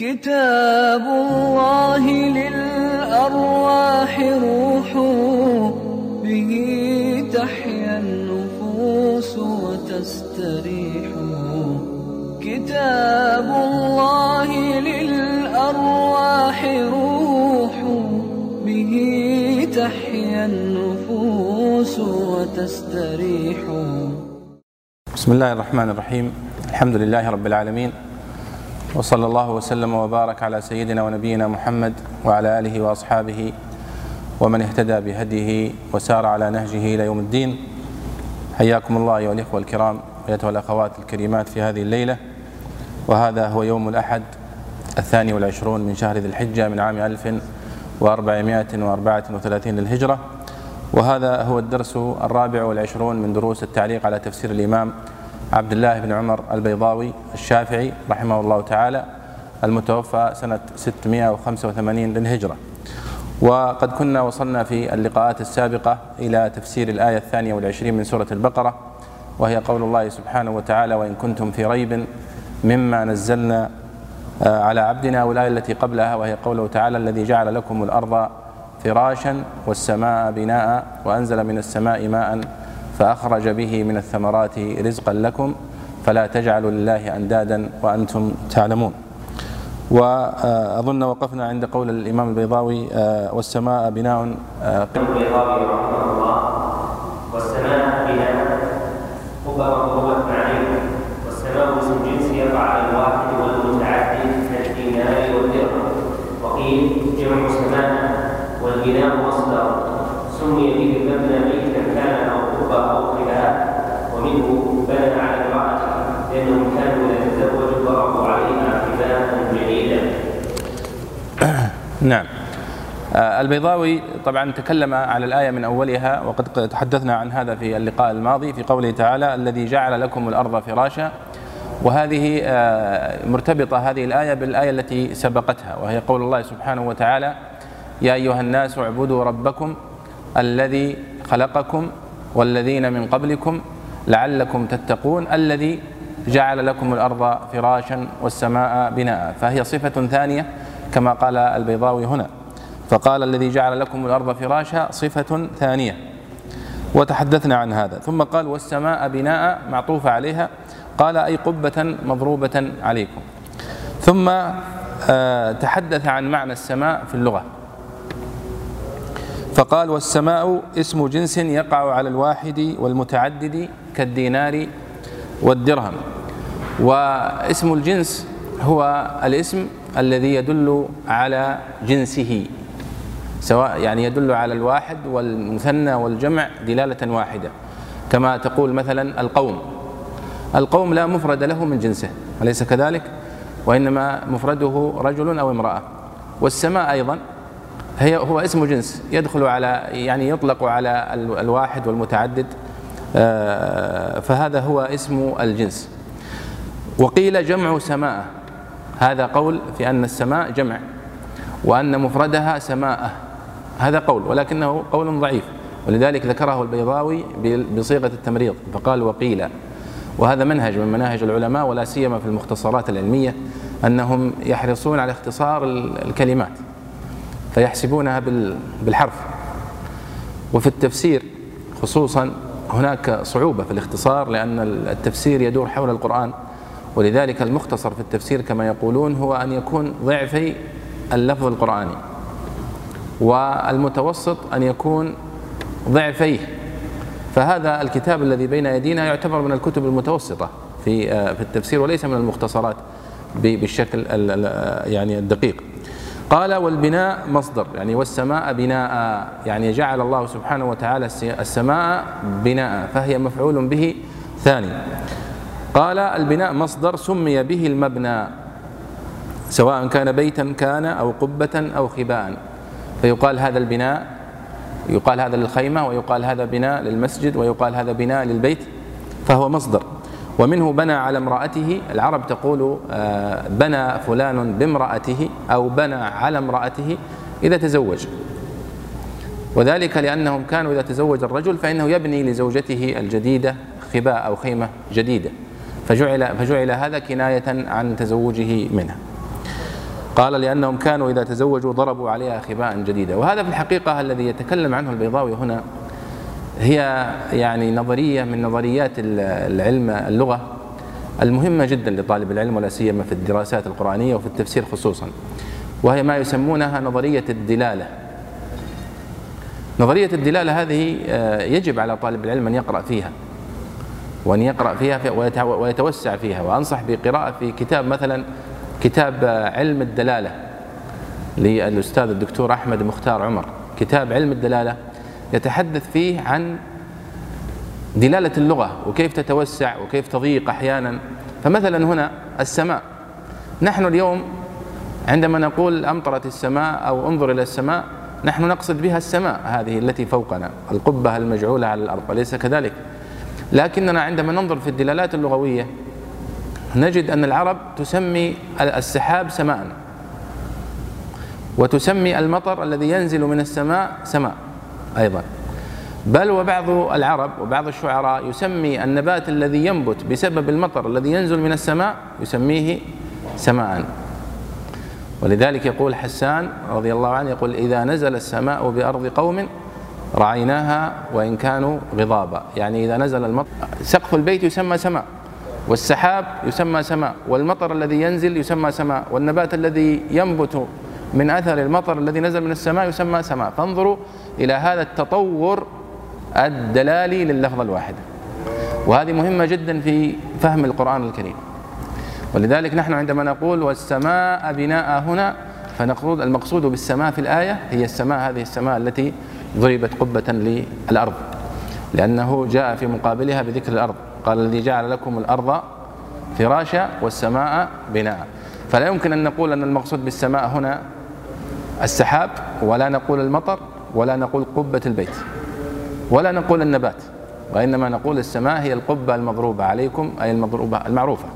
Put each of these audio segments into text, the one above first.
كتاب الله للأرواح روح به تحيا النفوس وتستريح. كتاب الله للأرواح روح به تحيا النفوس وتستريح. بسم الله الرحمن الرحيم. الحمد لله رب العالمين. وصلى الله وسلم وبارك على سيدنا ونبينا محمد وعلى آله وأصحابه ومن اهتدى بهديه وسار على نهجه إلى يوم الدين. حياكم الله أيها الإخوة الكرام ايتها الأخوات الكريمات في هذه الليلة. وهذا هو يوم الأحد الثاني والعشرون من شهر ذي الحجة من عام 1434 للهجرة. وهذا هو الدرس الرابع والعشرون من دروس التعليق على تفسير الإمام عبد الله بن عمر البيضاوي الشافعي رحمه الله تعالى المتوفى سنة 685 للهجرة. وقد كنا وصلنا في اللقاءات السابقة إلى تفسير الآية الثانية والعشرين من سورة البقرة وهي قول الله سبحانه وتعالى وإن كنتم في ريب مما نزلنا على عبدنا والآية التي قبلها. وهي قوله تعالى الذي جعل لكم الأرض فراشا والسماء بناء وأنزل من السماء ماء فأخرج به من الثمرات رزقا لكم فلا تجعلوا لله أندادا وأنتم تعلمون. وأظن وقفنا عند قول الإمام البيضاوي والسماء بناء البيضاوي رحمه الله والسماء بناء. قبة مضروبة عليه والسماء اسم جنس يقع على الواحد والمتعدد كالدينار والدرهم وقيل جمع سماء والبناء مصدر سمي به المبنى بيتا كان أو قبة أو خلاف ومنه بنى على امرأته لأنهم كانوا إذا تزوجوا ضربوا عليها خلافا جديدا نعم. البيضاوي طبعا تكلم على الآية من أولها وقد تحدثنا عن هذا في اللقاء الماضي في قوله تعالى الذي جعل لكم الأرض فراشا. وهذه مرتبطة هذه الآية بالآية التي سبقتها وهي قول الله سبحانه وتعالى يا أيها الناس اعبدوا ربكم الذي خلقكم والذين من قبلكم لعلكم تتقون الذي جعل لكم الأرض فراشا والسماء بناء. فهي صفة ثانية كما قال البيضاوي هنا. فقال الذي جعل لكم الأرض فراشا صفة ثانية. وتحدثنا عن هذا. ثم قال والسماء بناء معطوفة عليها. قال أي قبة مضروبة عليكم. ثم تحدث عن معنى السماء في اللغة. فقال والسماء اسم جنس يقع على الواحد والمتعدد كالدينار والدرهم. واسم الجنس هو الاسم الذي يدل على جنسه سواء يعني يدل على الواحد والمثنى والجمع دلالة واحدة. كما تقول مثلا القوم. القوم لا مفرد له من جنسه أليس كذلك؟ وإنما مفرده رجل أو امرأة. والسماء أيضا هي هو اسم جنس يدخل على يعني يطلق على الواحد والمتعدد فهذا هو اسم الجنس. وقيل جمع سماء. هذا قول في أن السماء جمع وأن مفردها سماء. هذا قول ولكنه قول ضعيف. ولذلك ذكره البيضاوي بصيغة التمريض فقال وقيل. وهذا منهج من مناهج العلماء ولا سيما في المختصرات العلمية أنهم يحرصون على اختصار الكلمات فيحسبونها بالحرف. وفي التفسير خصوصا هناك صعوبة في الاختصار لأن التفسير يدور حول القرآن. ولذلك المختصر في التفسير كما يقولون هو أن يكون ضعفي اللفظ القرآني والمتوسط أن يكون ضعفيه. فهذا الكتاب الذي بين أيدينا يعتبر من الكتب المتوسطة في في التفسير وليس من المختصرات بالشكل يعني الدقيق. قال والبناء مصدر. يعني والسماء بناء. يعني جعل الله سبحانه وتعالى السماء بناء فهي مفعول به ثاني. قال البناء مصدر سمي به المبنى سواء كان بيتا كان أو قبة أو خباء فيقال هذا البناء يقال هذا للخيمة ويقال هذا بناء للمسجد ويقال هذا بناء للبيت فهو مصدر. ومنه بنى على امرأته العرب تقول بنى فلان بامرأته أو بنى على امرأته إذا تزوج. وذلك لأنهم كانوا إذا تزوج الرجل فإنه يبني لزوجته الجديدة خباء أو خيمة جديدة. فجعل, فجعل هذا كناية عن تزوجه منها قال لأنهم كانوا إذا تزوجوا ضربوا عليها خباء جديدا وهذا في الحقيقة الذي يتكلم عنه البيضاوي هنا. هي يعني نظرية من نظريات العلم اللغة المهمة جدا لطالب العلم ولا سيما في الدراسات القرآنية وفي التفسير خصوصا. وهي ما يسمونها نظرية الدلالة. نظرية الدلالة هذه آه، يجب على طالب العلم أن يقرأ فيها. وأن يقرأ فيها ويتوسع فيها. وأنصح بقراءة في كتاب مثلا كتاب علم الدلالة للأستاذ الدكتور أحمد مختار عمر. كتاب علم الدلالة يتحدث فيه عن دلالة اللغة وكيف تتوسع وكيف تضيق أحيانا. فمثلا هنا السماء. نحن اليوم عندما نقول أمطرت السماء أو انظر إلى السماء نحن نقصد بها السماء هذه التي فوقنا القبة المجعولة على الأرض أليس كذلك؟ لكننا عندما ننظر في الدلالات اللغوية نجد أن العرب تسمي السحاب سماء وتسمي المطر الذي ينزل من السماء سماء أيضا. بل وبعض العرب وبعض الشعراء يسمي النبات الذي ينبت بسبب المطر الذي ينزل من السماء يسميه سماء. ولذلك يقول حسان رضي الله عنه يقول إذا نزل السماء بأرض قوم رعيناها وإن كانوا غضابا. يعني إذا نزل المطر سقف البيت يسمى سماء والسحاب يسمى سماء والمطر الذي ينزل يسمى سماء والنبات الذي ينبت من أثر المطر الذي نزل من السماء يسمى سماء. فانظروا إلى هذا التطور الدلالي لللفظة الواحدة. وهذه مهمة جدا في فهم القرآن الكريم. ولذلك نحن عندما نقول والسماء بناء هنا فنقول المقصود بالسماء في الآية هي السماء هذه السماء التي ضربت قبة للأرض لأنه جاء في مقابلها بذكر الأرض قال الذي جعل لكم الأرض فراشا والسماء بناء. فلا يمكن أن نقول أن المقصود بالسماء هنا السحاب ولا نقول المطر ولا نقول قبة البيت ولا نقول النبات وإنما نقول السماء هي القبة المضروبة عليكم أي المضروبة المعروفة.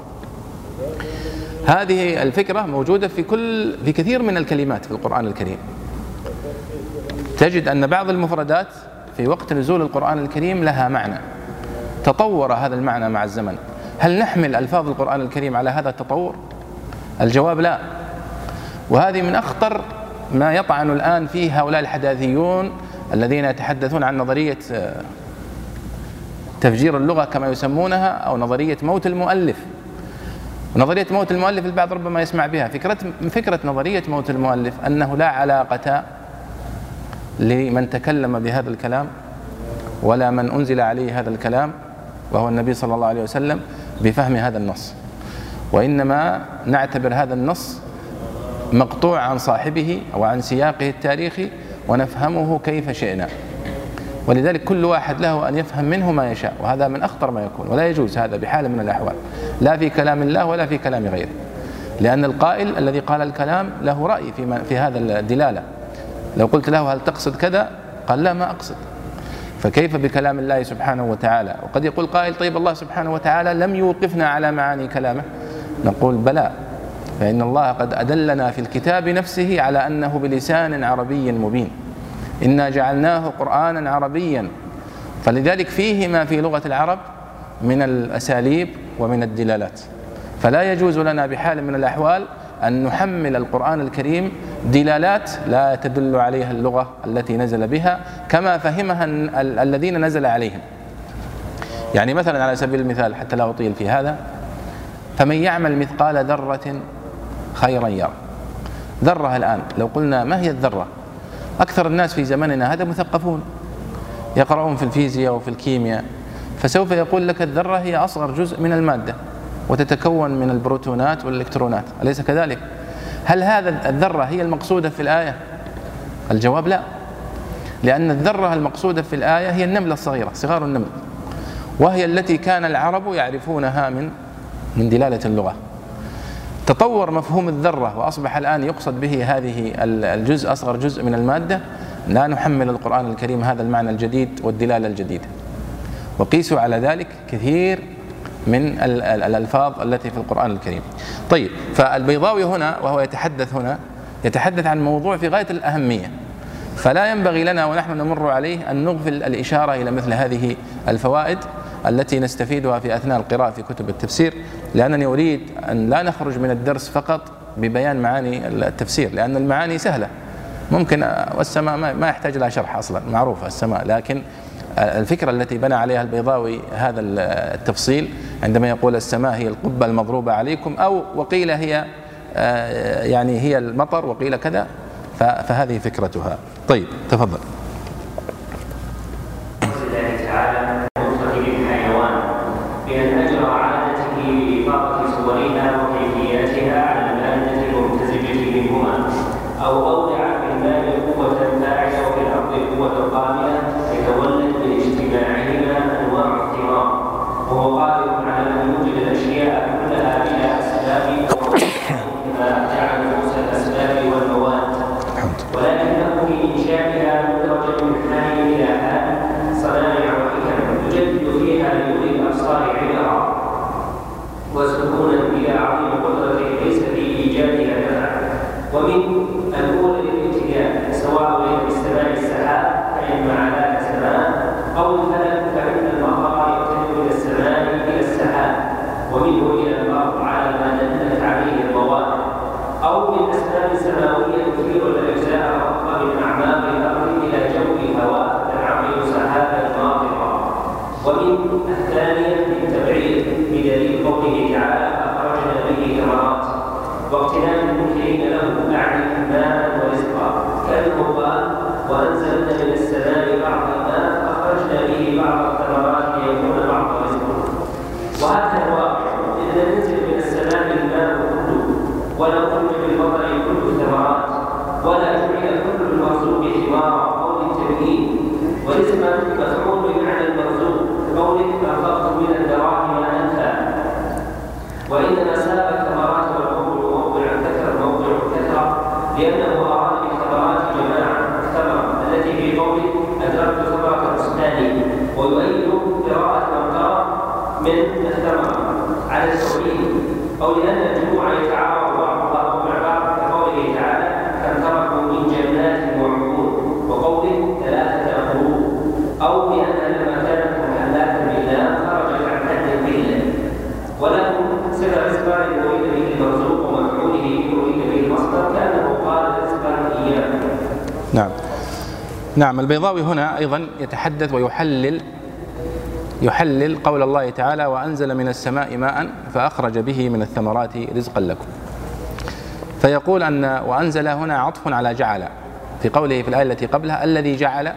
هذه الفكرة موجودة في كل في كثير من الكلمات في القرآن الكريم. تجد أن بعض المفردات في وقت نزول القرآن الكريم لها معنى. تطور هذا المعنى مع الزمن. هل نحمل ألفاظ القرآن الكريم على هذا التطور؟ الجواب لا. وهذه من أخطر ما يطعن الآن فيه هؤلاء الحداثيون الذين يتحدثون عن نظرية آه، تفجير اللغة كما يسمونها أو نظرية موت المؤلف. نظرية موت المؤلف البعض ربما يسمع بها. فكرة فكرة نظرية موت المؤلف أنه لا علاقة لمن تكلم بهذا الكلام ولا من أنزل عليه هذا الكلام وهو النبي صلى الله عليه وسلم بفهم هذا النص. وإنما نعتبر هذا النص مقطوع عن صاحبه أو عن سياقه التاريخي ونفهمه كيف شئنا. ولذلك كل واحد له أن يفهم منه ما يشاء وهذا من أخطر ما يكون ولا يجوز هذا بحال من الأحوال. لا في كلام الله ولا في كلام غيره. لأن القائل الذي قال الكلام له رأي في, في هذا الدلالة. لو قلت له هل تقصد كذا؟ قال لا ما أقصد. فكيف بكلام الله سبحانه وتعالى؟ وقد يقول قائل طيب الله سبحانه وتعالى لم يوقفنا على معاني كلامه. نقول بلى فإن الله قد أدلنا في الكتاب نفسه على أنه بلسان عربي مبين. إنا جعلناه قرآنا عربيا. فلذلك فيه ما في لغة العرب من الأساليب ومن الدلالات. فلا يجوز لنا بحال من الأحوال أن نحمل القرآن الكريم دلالات لا تدل عليها اللغة التي نزل بها كما فهمها الذين نزل عليهم. يعني مثلا على سبيل المثال حتى لا أطيل في هذا فمن يعمل مثقال ذرة خيرا يرى. ذرة الآن لو قلنا ما هي الذرة؟ أكثر الناس في زمننا هذا مثقفون. يقرؤون في الفيزياء وفي الكيمياء فسوف يقول لك الذرة هي أصغر جزء من المادة. وتتكون من البروتونات والإلكترونات. أليس كذلك؟ هل هذا الذرة هي المقصودة في الآية؟ الجواب لا. لأن الذرة المقصودة في الآية هي النملة الصغيرة صغار النمل. وهي التي كان العرب يعرفونها من من دلالة اللغة. تطور مفهوم الذرة وأصبح الآن يقصد به هذه الجزء أصغر جزء من المادة. لا نحمل القرآن الكريم هذا المعنى الجديد والدلالة الجديدة. وقيسوا على ذلك كثير من الألفاظ التي في القرآن الكريم. طيب فالبيضاوي هنا وهو يتحدث هنا يتحدث عن موضوع في غاية الأهمية. فلا ينبغي لنا ونحن نمر عليه أن نغفل الإشارة إلى مثل هذه الفوائد التي نستفيدها في أثناء القراءة في كتب التفسير لأنني أريد أن لا نخرج من الدرس فقط ببيان معاني التفسير لأن المعاني سهلة. ممكن والسماء ما يحتاج لها شرح أصلا معروفة السماء لكن الفكرة التي بنى عليها البيضاوي هذا التفصيل عندما يقول السماء هي القبة المضروبة عليكم أو وقيل هي آه، يعني هي المطر وقيل كذا فهذه فكرتها. طيب تفضل. الثانية من تبعيد بدليل قوله تعالى أخرجنا به ثمرات واقتناء المنكرين له أعني ماء ورزقا كأنه قال وأنزلنا من السماء بعض الماء أخرجنا به بعض الثمرات ليكون بعض رزقا وهذا الواقع إذا ينزل من السماء الماء كله ولو خرج بالمطر كل الثمرات ولا جعل كل المرزوق ثمارا قول التمهيد ورزقا مفعول عن أنفقت من الدراهم أنفا وإنما ساب الثمرات والعقول موضع كثر موضع الكثرة لأنه أراد بالثمرات جماعة الثمرة التي في قوله أدركت ثمرة بستاني ويؤيد قراءة من من الثمرة على التوحيد أو لأن نعم البيضاوي هنا أيضا يتحدث ويحلل يحلل قول الله تعالى وأنزل من السماء ماء فأخرج به من الثمرات رزقا لكم. فيقول أن وأنزل هنا عطف على جعل في قوله في الآية التي قبلها الذي جعل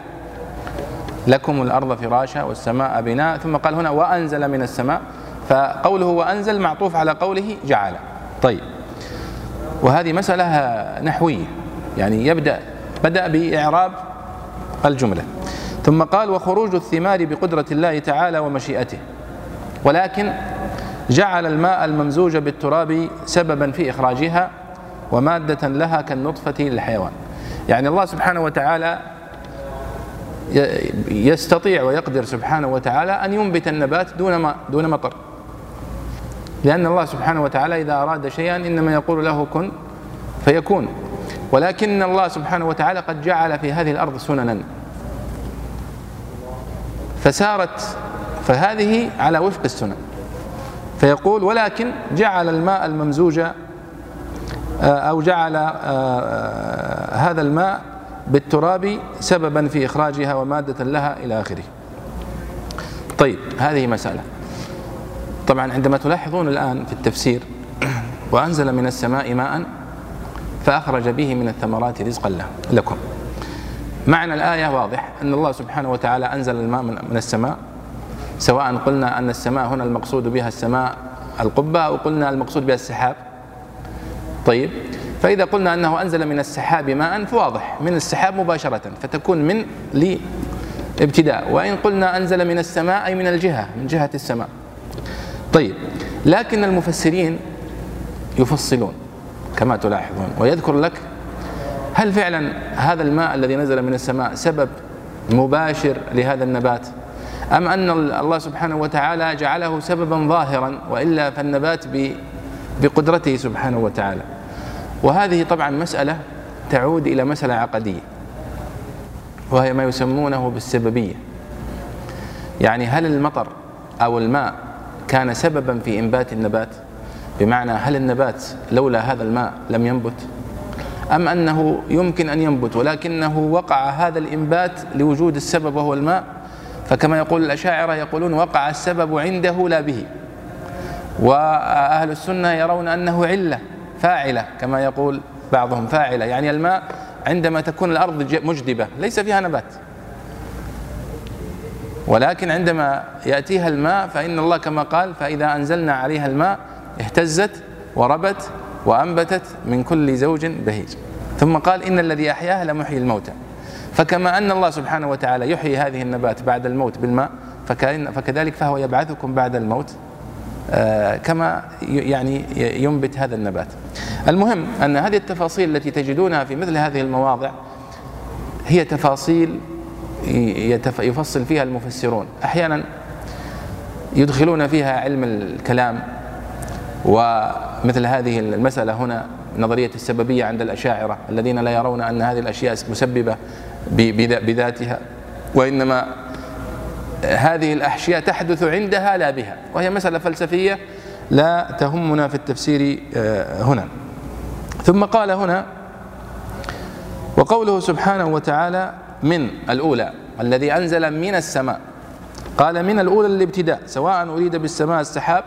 لكم الأرض فراشا والسماء بناء. ثم قال هنا وأنزل من السماء. فقوله وأنزل معطوف على قوله جعل طيب وهذه مسألة نحوية يعني يبدأ بدأ بإعراب الجملة. ثم قال وخروج الثمار بقدرة الله تعالى ومشيئته. ولكن جعل الماء الممزوج بالتراب سببا في إخراجها ومادة لها كالنطفة للحيوان. يعني الله سبحانه وتعالى يستطيع ويقدر سبحانه وتعالى أن ينبت النبات دون ما دون مطر. لأن الله سبحانه وتعالى إذا أراد شيئا إنما يقول له كن فيكون. ولكن الله سبحانه وتعالى قد جعل في هذه الأرض سننا. فسارت فهذه على وفق السنن. فيقول ولكن جعل الماء الممزوج آه، أو جعل آه، آه، هذا الماء بالتراب سببا في إخراجها ومادة لها إلى آخره. طيب هذه مسألة. طبعا عندما تلاحظون الآن في التفسير وأنزل من السماء ماء فأخرج به من الثمرات رزقا له لكم. معنى الآية واضح أن الله سبحانه وتعالى أنزل الماء من السماء سواء قلنا أن السماء هنا المقصود بها السماء القبة أو قلنا المقصود بها السحاب. طيب فإذا قلنا أنه أنزل من السحاب ماء فواضح من السحاب مباشرة فتكون من لابتداء. وإن قلنا أنزل من السماء أي من الجهة من جهة السماء. طيب لكن المفسرين يفصلون. كما تلاحظون. ويذكر لك هل فعلا هذا الماء الذي نزل من السماء سبب مباشر لهذا النبات؟ أم أن الله سبحانه وتعالى جعله سببا ظاهرا وإلا فالنبات بقدرته سبحانه وتعالى؟ وهذه طبعا مسألة تعود إلى مسألة عقدية وهي ما يسمونه بالسببية. يعني هل المطر أو الماء كان سببا في إنبات النبات؟ بمعنى هل النبات لولا هذا الماء لم ينبت؟ أم أنه يمكن أن ينبت ولكنه وقع هذا الإنبات لوجود السبب وهو الماء؟ فكما يقول الأشاعرة يقولون وقع السبب عنده لا به. وأهل السنة يرون أنه علة فاعلة كما يقول بعضهم فاعلة. يعني الماء عندما تكون الأرض مجدبة ليس فيها نبات. ولكن عندما يأتيها الماء فإن الله كما قال فإذا أنزلنا عليها الماء اهتزت وربت وأنبتت من كل زوج بهيج. ثم قال إن الذي أحياها لمحيي الموتى. فكما أن الله سبحانه وتعالى يحيي هذه النبات بعد الموت بالماء فكذلك فهو يبعثكم بعد الموت آه، كما يعني ينبت هذا النبات. المهم أن هذه التفاصيل التي تجدونها في مثل هذه المواضع هي تفاصيل يفصل فيها المفسرون. أحيانا يدخلون فيها علم الكلام ومثل هذه المسألة هنا نظرية السببية عند الأشاعرة الذين لا يرون أن هذه الأشياء مسببة بذاتها وإنما هذه الأشياء تحدث عندها لا بها وهي مسألة فلسفية لا تهمنا في التفسير آه، هنا. ثم قال هنا وقوله سبحانه وتعالى من الأولى الذي أنزل من السماء قال من الأولى الابتداء سواء أريد بالسماء السحاب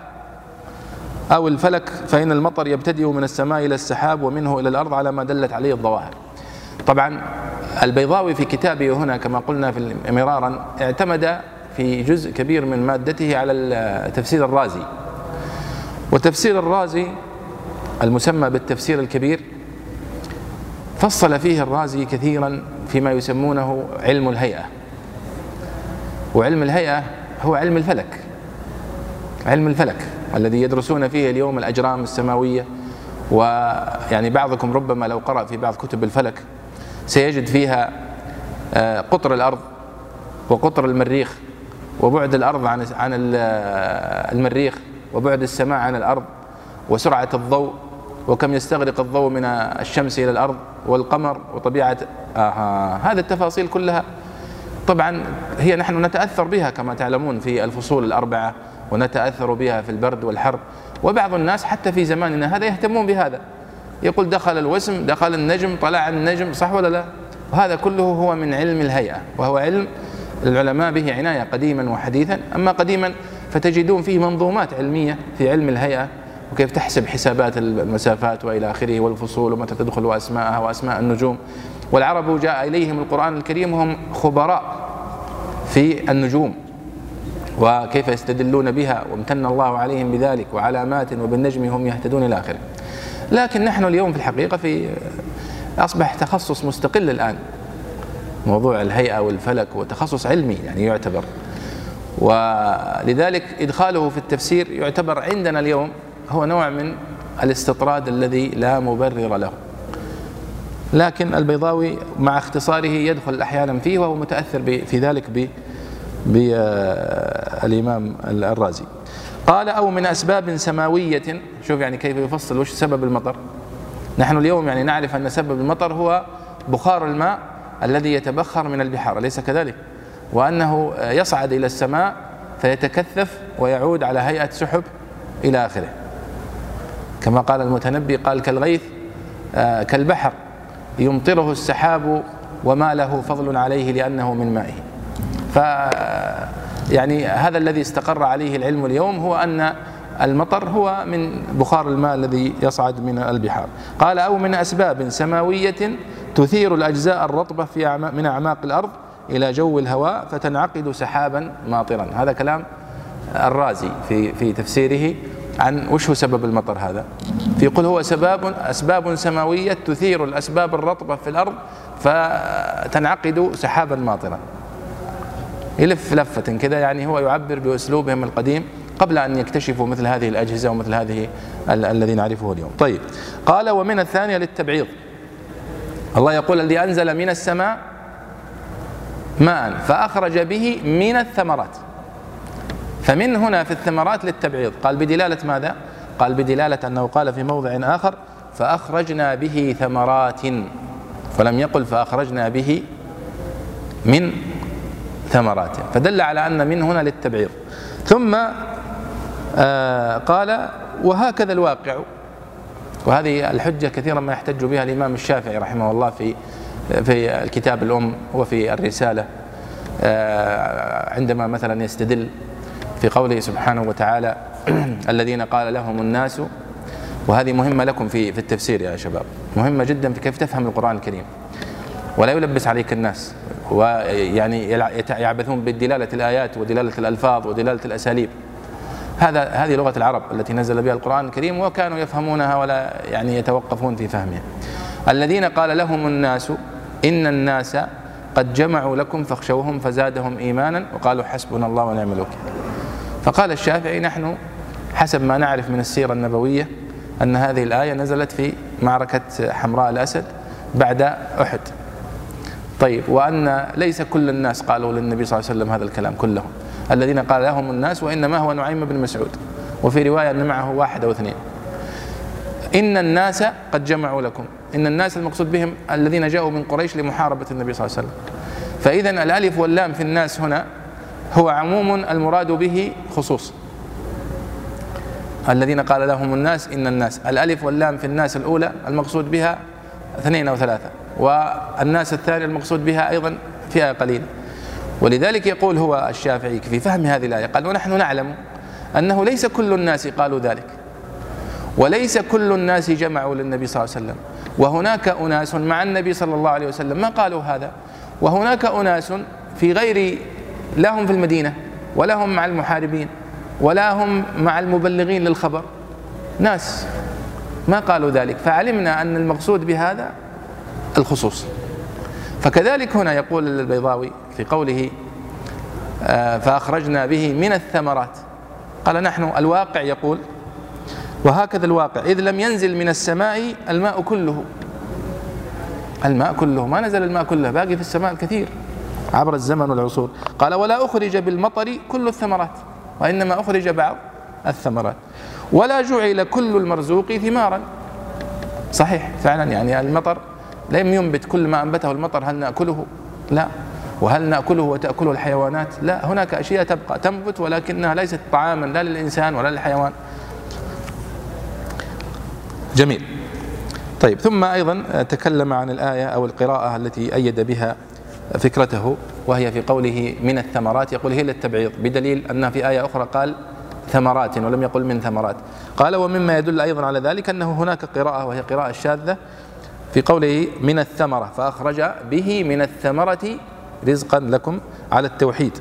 أو الفلك فإن المطر يبتدئ من السماء إلى السحاب ومنه إلى الأرض على ما دلت عليه الظواهر. طبعا البيضاوي في كتابه هنا كما قلنا في مرارا اعتمد في جزء كبير من مادته على تفسير الرازي. وتفسير الرازي المسمى بالتفسير الكبير فصل فيه الرازي كثيرا فيما يسمونه علم الهيئة. وعلم الهيئة هو علم الفلك علم الفلك. الذي يدرسون فيه اليوم الأجرام السماوية. ويعني بعضكم ربما لو قرأ في بعض كتب الفلك سيجد فيها آه، قطر الأرض وقطر المريخ وبعد الأرض عن عن المريخ وبعد السماء عن الأرض وسرعة الضوء وكم يستغرق الضوء من الشمس إلى الأرض والقمر وطبيعة آه هذه التفاصيل كلها طبعا هي نحن نتأثر بها كما تعلمون في الفصول الأربعة. ونتأثر بها في البرد والحر وبعض الناس حتى في زماننا هذا يهتمون بهذا. يقول دخل الوسم دخل النجم طلع النجم صح ولا لا؟ وهذا كله هو من علم الهيئة وهو علم العلماء به عناية قديما وحديثا. أما قديما فتجدون فيه منظومات علمية في علم الهيئة وكيف تحسب حسابات المسافات وإلى آخره والفصول ومتى تدخل وأسماءها وأسماء النجوم. والعرب جاء إليهم القرآن الكريم وهم خبراء في النجوم. وكيف يستدلون بها وامتن الله عليهم بذلك وعلامات وبالنجم هم يهتدون إلى آخره. لكن نحن اليوم في الحقيقة في أصبح تخصص مستقل الآن. موضوع الهيئة والفلك وتخصص علمي يعني يعتبر. ولذلك إدخاله في التفسير يعتبر عندنا اليوم هو نوع من الاستطراد الذي لا مبرر له. لكن البيضاوي مع اختصاره يدخل أحيانا فيه وهو متأثر في ذلك ب بالإمام الرازي. قال أو من أسباب سماوية. شوف يعني كيف يفصل وش سبب المطر؟ نحن اليوم يعني نعرف أن سبب المطر هو بخار الماء الذي يتبخر من البحار أليس كذلك؟ وأنه يصعد إلى السماء فيتكثف ويعود على هيئة سحب إلى آخره. كما قال المتنبي قال كالغيث آه، كالبحر يمطره السحاب وما له فضل عليه لأنه من مائه. ف يعني هذا الذي استقر عليه العلم اليوم هو أن المطر هو من بخار الماء الذي يصعد من البحار. قال أو من أسباب سماوية تثير الأجزاء الرطبة في من أعماق الأرض إلى جو الهواء فتنعقد سحابا ماطرا. هذا كلام الرازي في في تفسيره عن وش هو سبب المطر هذا. فيقول هو سباب أسباب سماوية تثير الأسباب الرطبة في الأرض فتنعقد سحابا ماطرا. يلف لفة كذا يعني هو يعبر بأسلوبهم القديم قبل أن يكتشفوا مثل هذه الأجهزة ومثل هذه الذي نعرفه اليوم. طيب قال ومن الثانية للتبعيض. الله يقول الذي أنزل من السماء ماء فأخرج به من الثمرات. فمن هنا في الثمرات للتبعيض. قال بدلالة ماذا؟ قال بدلالة أنه قال في موضع آخر فأخرجنا به ثمرات. فلم يقل فأخرجنا به من ثمرات. فدل على أن من هنا للتبعيض. ثم آه قال وهكذا الواقع. وهذه الحجة كثيرا ما يحتج بها الإمام الشافعي رحمه الله في في الكتاب الأم وفي الرسالة آه، عندما مثلا يستدل في قوله سبحانه وتعالى الذين قال لهم الناس. وهذه مهمة لكم في في التفسير يا شباب. مهمة جدا في كيف تفهم القرآن الكريم. ولا يلبس عليك الناس. ويعني يعبثون بدلالة الآيات ودلالة الألفاظ ودلالة الأساليب. هذا هذه لغة العرب التي نزل بها القرآن الكريم وكانوا يفهمونها ولا يعني يتوقفون في فهمها. الذين قال لهم الناس إن الناس قد جمعوا لكم فاخشوهم فزادهم إيمانا وقالوا حسبنا الله ونعم الوكيل. فقال الشافعي نحن حسب ما نعرف من السيرة النبوية أن هذه الآية نزلت في معركة حمراء الأسد بعد أحد. طيب وأن ليس كل الناس قالوا للنبي صلى الله عليه وسلم هذا الكلام كلهم الذين قال لهم الناس وإنما هو نعيم بن مسعود. وفي رواية أن معه واحد أو اثنين. إن الناس قد جمعوا لكم. إن الناس المقصود بهم الذين جاءوا من قريش لمحاربة النبي صلى الله عليه وسلم. فإذا الألف واللام في الناس هنا هو عموم المراد به خصوص. الذين قال لهم الناس إن الناس. الألف واللام في الناس الأولى المقصود بها اثنين أو ثلاثة. والناس الثانية المقصود بها أيضا فئة قليلة ولذلك يقول هو الشافعي في فهم هذه الآية قال ونحن نعلم أنه ليس كل الناس قالوا ذلك وليس كل الناس جمعوا للنبي صلى الله عليه وسلم. وهناك أناس مع النبي صلى الله عليه وسلم ما قالوا هذا؟ وهناك أناس في غير لا هم في المدينة ولا هم مع المحاربين ولا هم مع المبلغين للخبر. ناس ما قالوا ذلك. فعلمنا أن المقصود بهذا الخصوص. فكذلك هنا يقول البيضاوي في قوله آه، فأخرجنا به من الثمرات. قال نحن الواقع يقول وهكذا الواقع إذ لم ينزل من السماء الماء كله. الماء كله ما نزل الماء كله باقي في السماء الكثير عبر الزمن والعصور. قال ولا أخرج بالمطر كل الثمرات وإنما أخرج بعض الثمرات. ولا جعل كل المرزوق ثمارا. صحيح فعلا يعني المطر لم ينبت كل ما أنبته المطر هل نأكله؟ لا. وهل نأكله وتأكله الحيوانات؟ لا. هناك أشياء تبقى تنبت ولكنها ليست طعاما لا للإنسان ولا للحيوان. جميل. طيب ثم أيضا تكلم عن الآية أو القراءة التي أيد بها فكرته وهي في قوله من الثمرات يقول هي للتبعيض بدليل أنها في آية أخرى قال ثمرات ولم يقل من ثمرات. قال ومما يدل أيضا على ذلك أنه هناك قراءة وهي قراءة شاذة في قوله من الثمرة فأخرج به من الثمرة رزقا لكم على التوحيد.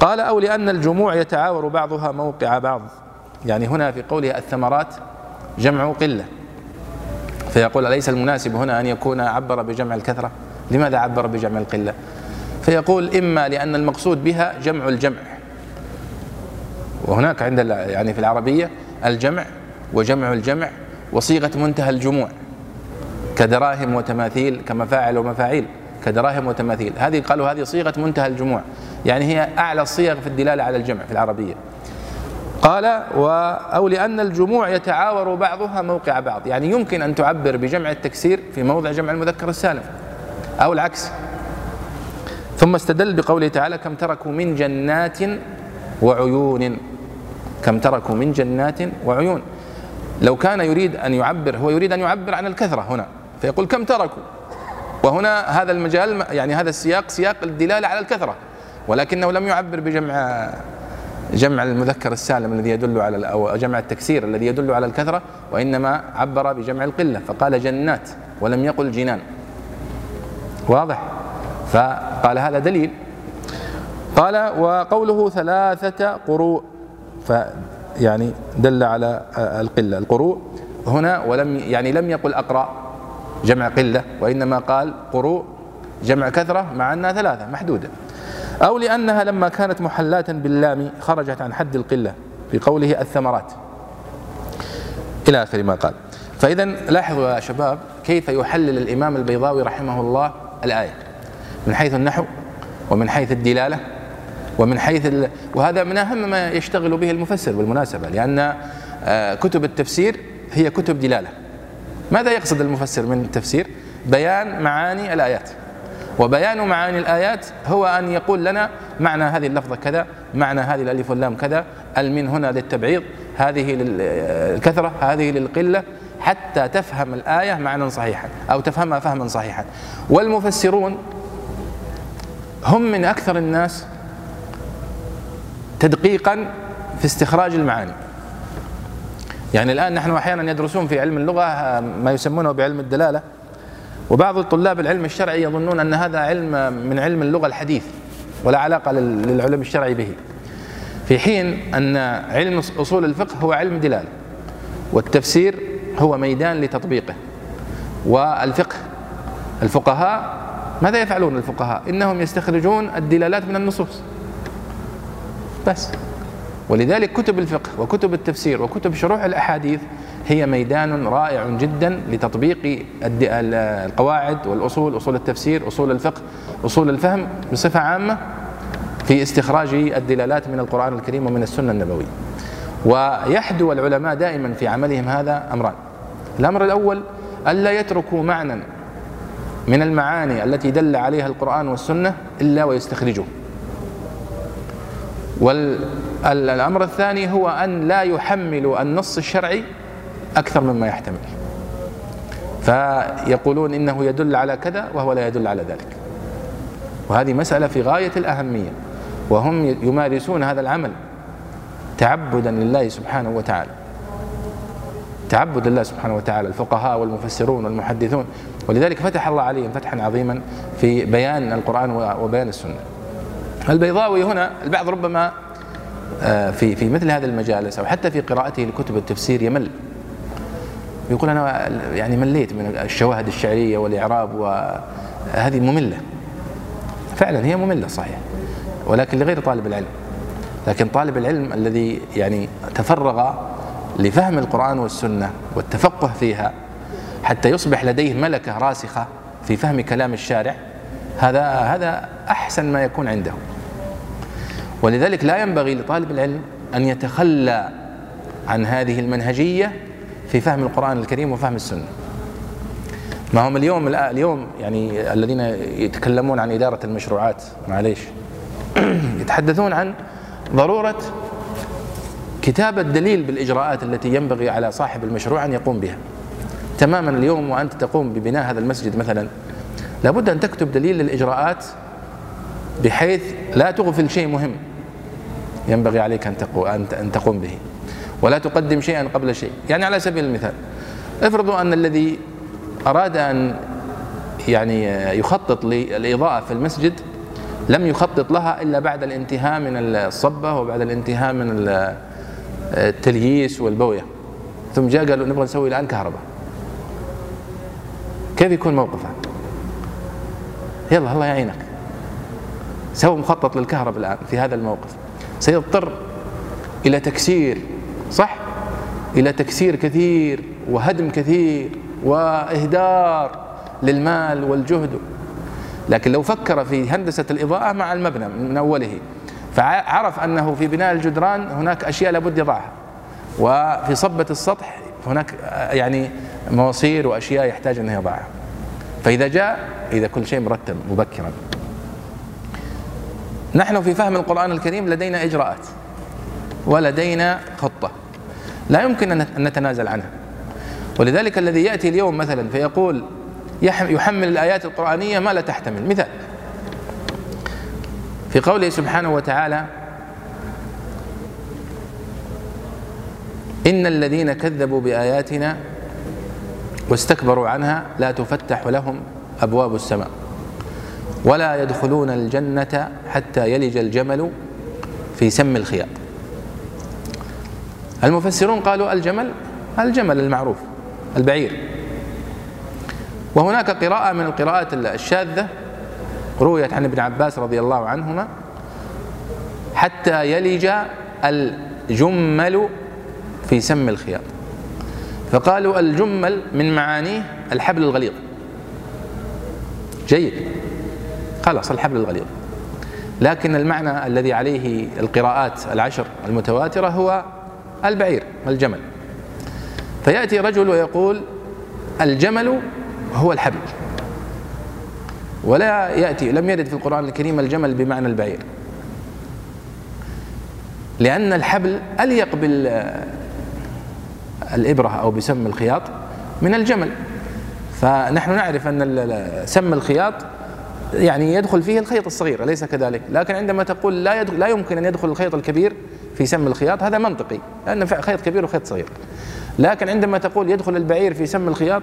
قال أو لأن الجموع يتعاور بعضها موقع بعض. يعني هنا في قوله الثمرات جمع قلة. فيقول أليس المناسب هنا أن يكون عبر بجمع الكثرة؟ لماذا عبر بجمع القلة؟ فيقول إما لأن المقصود بها جمع الجمع. وهناك عند يعني في العربية الجمع وجمع الجمع وصيغة منتهى الجموع. كدراهم وتماثيل كمفاعل ومفاعيل كدراهم وتماثيل. هذه قالوا هذه صيغة منتهى الجموع. يعني هي أعلى الصيغ في الدلالة على الجمع في العربية. قال أو لأن الجموع يتعاور بعضها موقع بعض. يعني يمكن أن تعبر بجمع التكسير في موضع جمع المذكر السالم أو العكس. ثم استدل بقوله تعالى كم تركوا من جنات وعيون. كم تركوا من جنات وعيون. لو كان يريد أن يعبر هو يريد أن يعبر عن الكثرة هنا. فيقول كم تركوا؟ وهنا هذا المجال يعني هذا السياق سياق الدلالة على الكثرة ولكنه لم يعبر بجمع جمع المذكر السالم الذي يدل على أو جمع التكسير الذي يدل على الكثرة وإنما عبر بجمع القلة فقال جنات ولم يقل جنان. واضح؟ فقال هذا دليل. قال وقوله ثلاثة قروء فيعني دل على القلة القروء هنا ولم يعني لم يقل أقرأ. جمع قلة وإنما قال قروء جمع كثرة مع أنها ثلاثة محدودة. أو لأنها لما كانت محلاة باللام خرجت عن حد القلة في قوله الثمرات. إلى آخر ما قال. فإذا لاحظوا يا شباب كيف يحلل الإمام البيضاوي رحمه الله الآية. من حيث النحو ومن حيث الدلالة ومن حيث ال... وهذا من أهم ما يشتغل به المفسر بالمناسبة لأن آه، كتب التفسير هي كتب دلالة. ماذا يقصد المفسر من التفسير؟ بيان معاني الآيات. وبيان معاني الآيات هو أن يقول لنا معنى هذه اللفظة كذا معنى هذه الألف واللام كذا المن هنا للتبعيض هذه للكثرة هذه للقلة حتى تفهم الآية معنى صحيحا أو تفهمها فهما صحيحا. والمفسرون هم من أكثر الناس تدقيقا في استخراج المعاني. يعني الآن نحن أحيانا يدرسون في علم اللغة ما يسمونه بعلم الدلالة. وبعض الطلاب العلم الشرعي يظنون أن هذا علم من علم اللغة الحديث ولا علاقة للعلم الشرعي به. في حين أن علم أصول الفقه هو علم دلالة والتفسير هو ميدان لتطبيقه. والفقه الفقهاء ماذا يفعلون الفقهاء؟ إنهم يستخرجون الدلالات من النصوص. بس. ولذلك كتب الفقه وكتب التفسير وكتب شروح الأحاديث هي ميدان رائع جدا لتطبيق القواعد والأصول أصول التفسير أصول الفقه أصول الفهم بصفة عامة في استخراج الدلالات من القرآن الكريم ومن السنة النبوية. ويحدو العلماء دائما في عملهم هذا أمران. الأمر الأول ألا يتركوا معنى من المعاني التي دل عليها القرآن والسنة إلا ويستخرجوه. والأمر الثاني هو أن لا يحملوا النص الشرعي أكثر مما يحتمل. فيقولون إنه يدل على كذا وهو لا يدل على ذلك. وهذه مسألة في غاية الأهمية. وهم يمارسون هذا العمل تعبدا لله سبحانه وتعالى. تعبد الله سبحانه وتعالى الفقهاء والمفسرون والمحدثون. ولذلك فتح الله عليهم فتحا عظيما في بيان القرآن وبيان السنة. البيضاوي هنا البعض ربما في في مثل هذه المجالس أو حتى في قراءته لكتب التفسير يمل. يقول أنا يعني مليت من الشواهد الشعرية والإعراب وهذه مملة. فعلا هي مملة صحيح ولكن لغير طالب العلم. لكن طالب العلم الذي يعني تفرغ لفهم القرآن والسنة والتفقه فيها حتى يصبح لديه ملكة راسخة في فهم كلام الشارع هذا هذا أحسن ما يكون عنده. ولذلك لا ينبغي لطالب العلم أن يتخلى عن هذه المنهجية في فهم القرآن الكريم وفهم السنة. ما هم اليوم اليوم يعني الذين يتكلمون عن إدارة المشروعات معليش. يتحدثون عن ضرورة كتابة دليل بالإجراءات التي ينبغي على صاحب المشروع أن يقوم بها. تماما اليوم وأنت تقوم ببناء هذا المسجد مثلا لابد أن تكتب دليل للإجراءات بحيث لا تغفل شيء مهم ينبغي عليك أن تقوم به. ولا تقدم شيئا قبل شيء. يعني على سبيل المثال افرضوا أن الذي أراد أن يعني يخطط للإضاءة في المسجد لم يخطط لها إلا بعد الانتهاء من الصبة وبعد الانتهاء من التلييس والبوية. ثم جاء قالوا نبغى نسوي الآن كهرباء. كيف يكون موقفه يلا الله يعينك. سووا مخطط للكهرباء الآن في هذا الموقف سيضطر إلى تكسير صح؟ إلى تكسير كثير وهدم كثير وإهدار للمال والجهد. لكن لو فكر في هندسة الإضاءة مع المبنى من أوله فعرف أنه في بناء الجدران هناك أشياء لابد يضعها. وفي صبة السطح هناك يعني مواسير وأشياء يحتاج أنه يضعها. فإذا جاء إذا كل شيء مرتب مبكرا. نحن في فهم القرآن الكريم لدينا إجراءات ولدينا خطة لا يمكن أن نتنازل عنها. ولذلك الذي يأتي اليوم مثلا فيقول يحمل الآيات القرآنية ما لا تحتمل. مثال. في قوله سبحانه وتعالى إن الذين كذبوا بآياتنا واستكبروا عنها لا تفتح لهم أبواب السماء. ولا يدخلون الجنة حتى يلج الجمل في سم الخياط. المفسرون قالوا الجمل الجمل المعروف البعير. وهناك قراءة من القراءات الشاذة رويت عن ابن عباس رضي الله عنهما حتى يلج الجمل في سم الخياط. فقالوا الجمل من معانيه الحبل الغليظ. جيد. خلاص الحبل الغليظ. لكن المعنى الذي عليه القراءات العشر المتواترة هو البعير الجمل. فيأتي رجل ويقول الجمل هو الحبل. ولا يأتي لم يرد في القرآن الكريم الجمل بمعنى البعير. لأن الحبل أليق الإبرة أو بسم الخياط من الجمل. فنحن نعرف أن سم الخياط يعني يدخل فيه الخيط الصغير أليس كذلك؟ لكن عندما تقول لا يدخل لا يمكن أن يدخل الخيط الكبير في سم الخياط هذا منطقي لأن خيط كبير وخيط صغير. لكن عندما تقول يدخل البعير في سم الخياط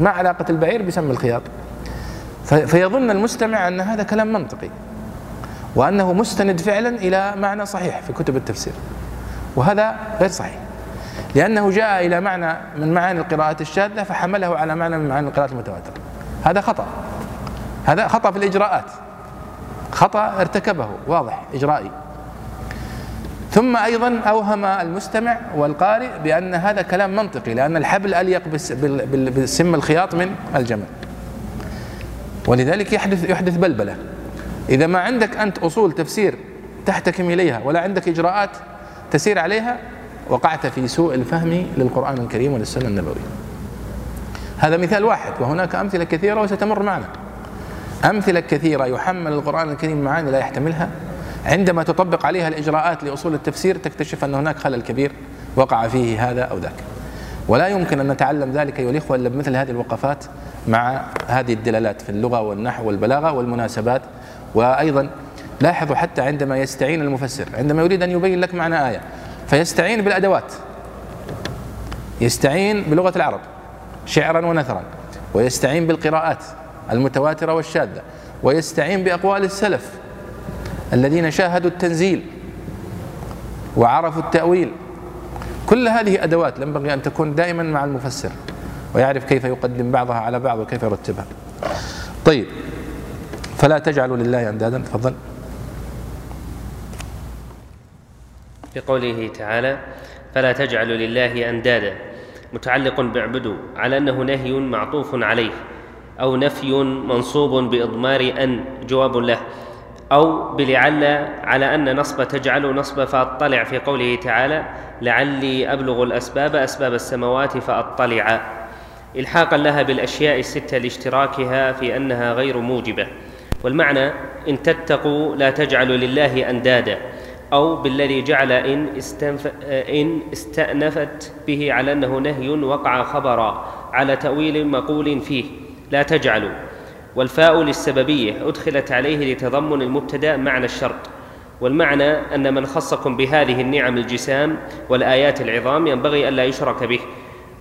ما علاقة البعير بسم الخياط؟ فيظن المستمع أن هذا كلام منطقي وأنه مستند فعلا إلى معنى صحيح في كتب التفسير وهذا غير صحيح. لأنه جاء إلى معنى من معاني القراءات الشاذة فحمله على معنى من معاني القراءات المتواترة. هذا خطأ. هذا خطأ في الإجراءات. خطأ ارتكبه واضح إجرائي. ثم أيضا أوهم المستمع والقارئ بأن هذا كلام منطقي لأن الحبل أليق بسم الخياط من الجمل. ولذلك يحدث يحدث بلبلة. إذا ما عندك أنت أصول تفسير تحتكم إليها ولا عندك إجراءات تسير عليها وقعت في سوء الفهم للقرآن الكريم وللسنة النبوية. هذا مثال واحد وهناك أمثلة كثيرة وستمر معنا. أمثلة كثيرة يحمل القرآن الكريم معاني لا يحتملها. عندما تطبق عليها الإجراءات لأصول التفسير تكتشف أن هناك خلل كبير وقع فيه هذا أو ذاك. ولا يمكن أن نتعلم ذلك أيها الإخوة إلا بمثل هذه الوقفات مع هذه الدلالات في اللغة والنحو والبلاغة والمناسبات. وأيضا لاحظوا حتى عندما يستعين المفسر عندما يريد أن يبين لك معنى آية فيستعين بالأدوات. يستعين بلغة العرب شعرا ونثرا ويستعين بالقراءات. المتواترة والشاذة ويستعين بأقوال السلف الذين شاهدوا التنزيل وعرفوا التأويل. كل هذه أدوات ينبغي أن تكون دائما مع المفسر ويعرف كيف يقدم بعضها على بعض وكيف يرتبها. طيب فلا تجعلوا لله أندادا. تفضل. بقوله تعالى فلا تجعلوا لله أندادا. متعلق باعبدوا على أنه نهي معطوف عليه. أو نفي منصوب بإضمار أن جواب له. أو بلعل على أن نصب تجعل نصب فأطلع في قوله تعالى لعلي أبلغ الأسباب أسباب السماوات فأطلع. إلحاقا لها بالأشياء الستة لاشتراكها في أنها غير موجبة. والمعنى إن تتقوا لا تجعلوا لله أندادا. أو بالذي جعل إن, استنف... إن استأنفت به على أنه نهي وقع خبرا على تأويل مقول فيه. لا تجعلوا. والفاء للسببية أدخلت عليه لتضمن المبتدأ معنى الشرط. والمعنى أن من خصكم بهذه النعم الجسام والآيات العظام ينبغي ألا يشرك به.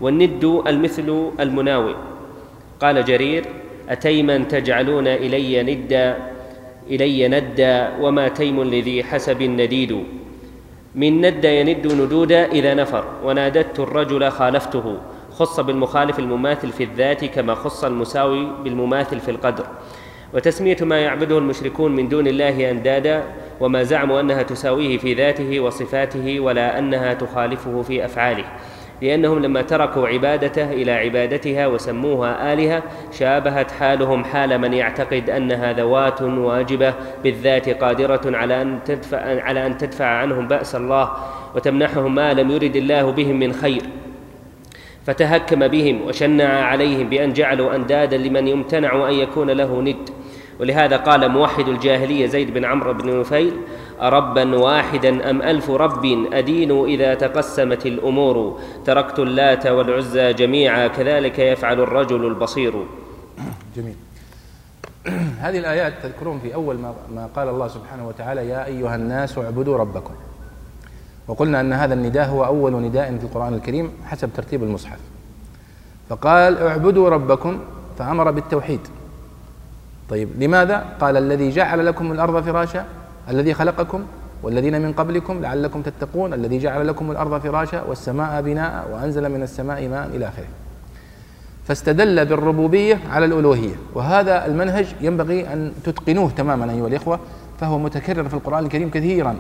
والند المثل المناوئ قال جرير أتيما تجعلون إلي ندا إلي ندا وما تيم لذي حسب نديد. من ند يند ندودا إذا نفر. وناددت الرجل خالفته. خص بالمخالف المماثل في الذات كما خص المساوي بالمماثل في القدر. وتسمية ما يعبده المشركون من دون الله أندادا وما زعموا أنها تساويه في ذاته وصفاته ولا أنها تخالفه في أفعاله. لأنهم لما تركوا عبادته إلى عبادتها وسموها آلهة شابهت حالهم حال من يعتقد أنها ذوات واجبة بالذات قادرة على أن تدفع على أن تدفع عنهم بأس الله وتمنحهم ما لم يرد الله بهم من خير. فتهكم بهم وشنع عليهم بأن جعلوا أندادا لمن يمتنع أن يكون له ند. ولهذا قال موحد الجاهلية زيد بن عمرو بن نفيل أربا واحدا أم ألف رب أدين إذا تقسمت الأمور؟ تركت اللات والعزى جميعا كذلك يفعل الرجل البصير. جميل. هذه الآيات تذكرون في أول ما قال الله سبحانه وتعالى يا أيها الناس اعبدوا ربكم. وقلنا أن هذا النداء هو أول نداء في القرآن الكريم حسب ترتيب المصحف. فقال اعبدوا ربكم فأمر بالتوحيد. طيب لماذا؟ قال الذي جعل لكم الأرض فراشا الذي خلقكم والذين من قبلكم لعلكم تتقون الذي جعل لكم الأرض فراشا والسماء بناء وأنزل من السماء ماء إلى آخره. فاستدل بالربوبية على الألوهية. وهذا المنهج ينبغي أن تتقنوه تماما أيها الإخوة فهو متكرر في القرآن الكريم كثيرا.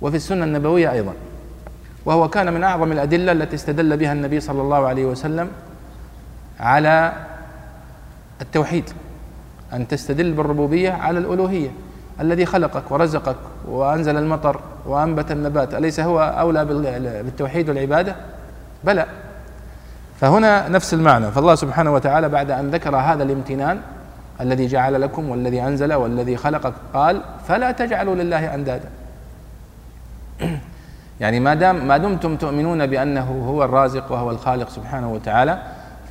وفي السنة النبوية أيضا. وهو كان من أعظم الأدلة التي استدل بها النبي صلى الله عليه وسلم على التوحيد أن تستدل بالربوبية على الألوهية الذي خلقك ورزقك وأنزل المطر وأنبت النبات. أليس هو أولى بالتوحيد والعبادة؟ بلى. فهنا نفس المعنى. فالله سبحانه وتعالى بعد أن ذكر هذا الامتنان الذي جعل لكم والذي أنزل والذي خلقك قال فلا تجعلوا لله أندادا. يعني ما دام ما دمتم تؤمنون بأنه هو الرازق وهو الخالق سبحانه وتعالى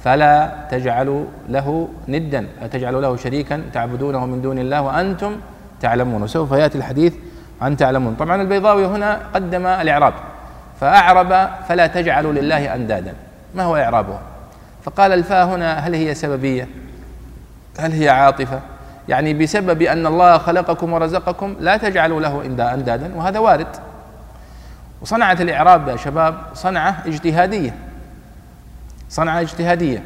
فلا تجعلوا له ندا لا تجعلوا له شريكا تعبدونه من دون الله وأنتم تعلمون. وسوف يأتي الحديث عن تعلمون. طبعا البيضاوي هنا قدم الإعراب فأعرب فلا تجعلوا لله أندادا. ما هو إعرابه؟ فقال الفاء هنا هل هي سببية؟ هل هي عاطفة؟ يعني بسبب أن الله خلقكم ورزقكم لا تجعلوا له أندادا وهذا وارد. وصنعة الإعراب يا شباب صنعة اجتهادية. صنعة اجتهادية.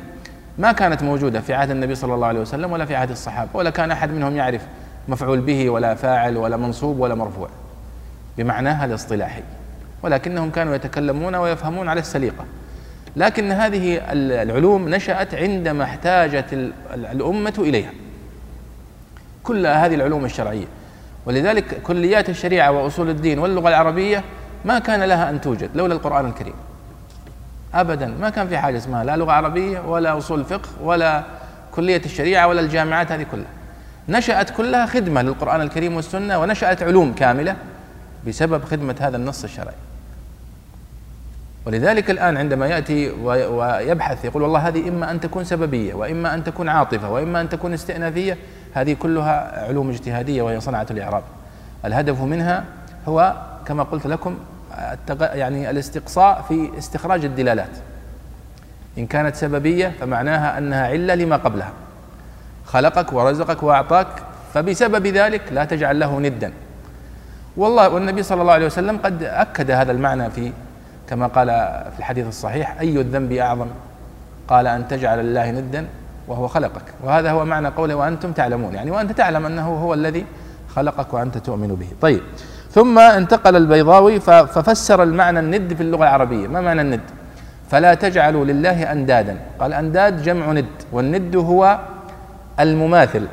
ما كانت موجودة في عهد النبي صلى الله عليه وسلم ولا في عهد الصحابة ولا كان أحد منهم يعرف مفعول به ولا فاعل ولا منصوب ولا مرفوع. بمعناها الاصطلاحي ولكنهم كانوا يتكلمون ويفهمون على السليقة. لكن هذه العلوم نشأت عندما احتاجت الأمة إليها. كل هذه العلوم الشرعية. ولذلك كليات الشريعة وأصول الدين واللغة العربية ما كان لها أن توجد لولا القرآن الكريم. أبدا ما كان في حاجة اسمها لا لغة عربية ولا أصول فقه ولا كلية الشريعة ولا الجامعات هذه كلها. نشأت كلها خدمة للقرآن الكريم والسنة ونشأت علوم كاملة بسبب خدمة هذا النص الشرعي. ولذلك الآن عندما يأتي ويبحث يقول والله هذه إما أن تكون سببية وإما أن تكون عاطفة وإما أن تكون استئنافية هذه كلها علوم اجتهادية وهي صنعة الإعراب. الهدف منها هو كما قلت لكم يعني الاستقصاء في استخراج الدلالات. إن كانت سببية فمعناها أنها علة لما قبلها. خلقك ورزقك وأعطاك فبسبب ذلك لا تجعل له ندا. والله والنبي صلى الله عليه وسلم قد أكد هذا المعنى في كما قال في الحديث الصحيح أي الذنب أعظم؟ قال أن تجعل الله ندا وهو خلقك. وهذا هو معنى قوله وأنتم تعلمون. يعني وأنت تعلم أنه هو الذي خلقك وأنت تؤمن به. طيب. ثم انتقل البيضاوي ففسر المعنى الند في اللغة العربية. ما معنى الند؟ فلا تجعلوا لله أندادا. قال أنداد جمع ند والند هو المماثل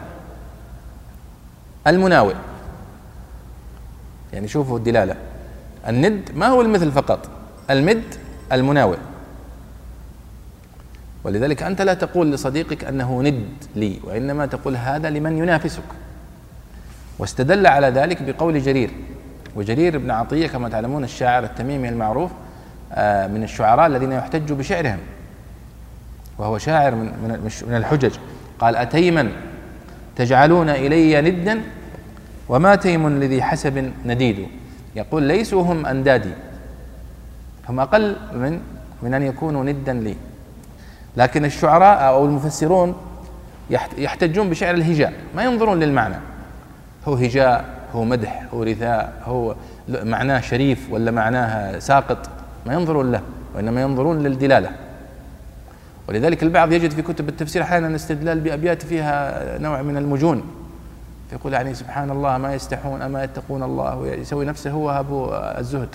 المناوئ. يعني شوفوا الدلالة. الند ما هو المثل فقط المد المناوئ. ولذلك أنت لا تقول لصديقك أنه ند لي وإنما تقول هذا لمن ينافسك. واستدل على ذلك بقول جرير. وجرير بن عطية كما تعلمون الشاعر التميمي المعروف آه، من الشعراء الذين يحتج بشعرهم. وهو شاعر من من الحجج. قال أتيما تجعلون إلي ندا؟ وما تيم لذي حسب نديد؟ يقول ليسوا هم أندادي. هم أقل من من أن يكونوا ندا لي. لكن الشعراء أو المفسرون يحتجون بشعر الهجاء. ما ينظرون للمعنى. هو هجاء هو مدح هو رثاء هو معناه شريف ولا معناه ساقط؟ ما ينظرون له وإنما ينظرون للدلالة. ولذلك البعض يجد في كتب التفسير أحيانا استدلال بأبيات فيها نوع من المجون. يقول يعني سبحان الله ما يستحون أما يتقون الله ويسوي نفسه هو أبو الزهد.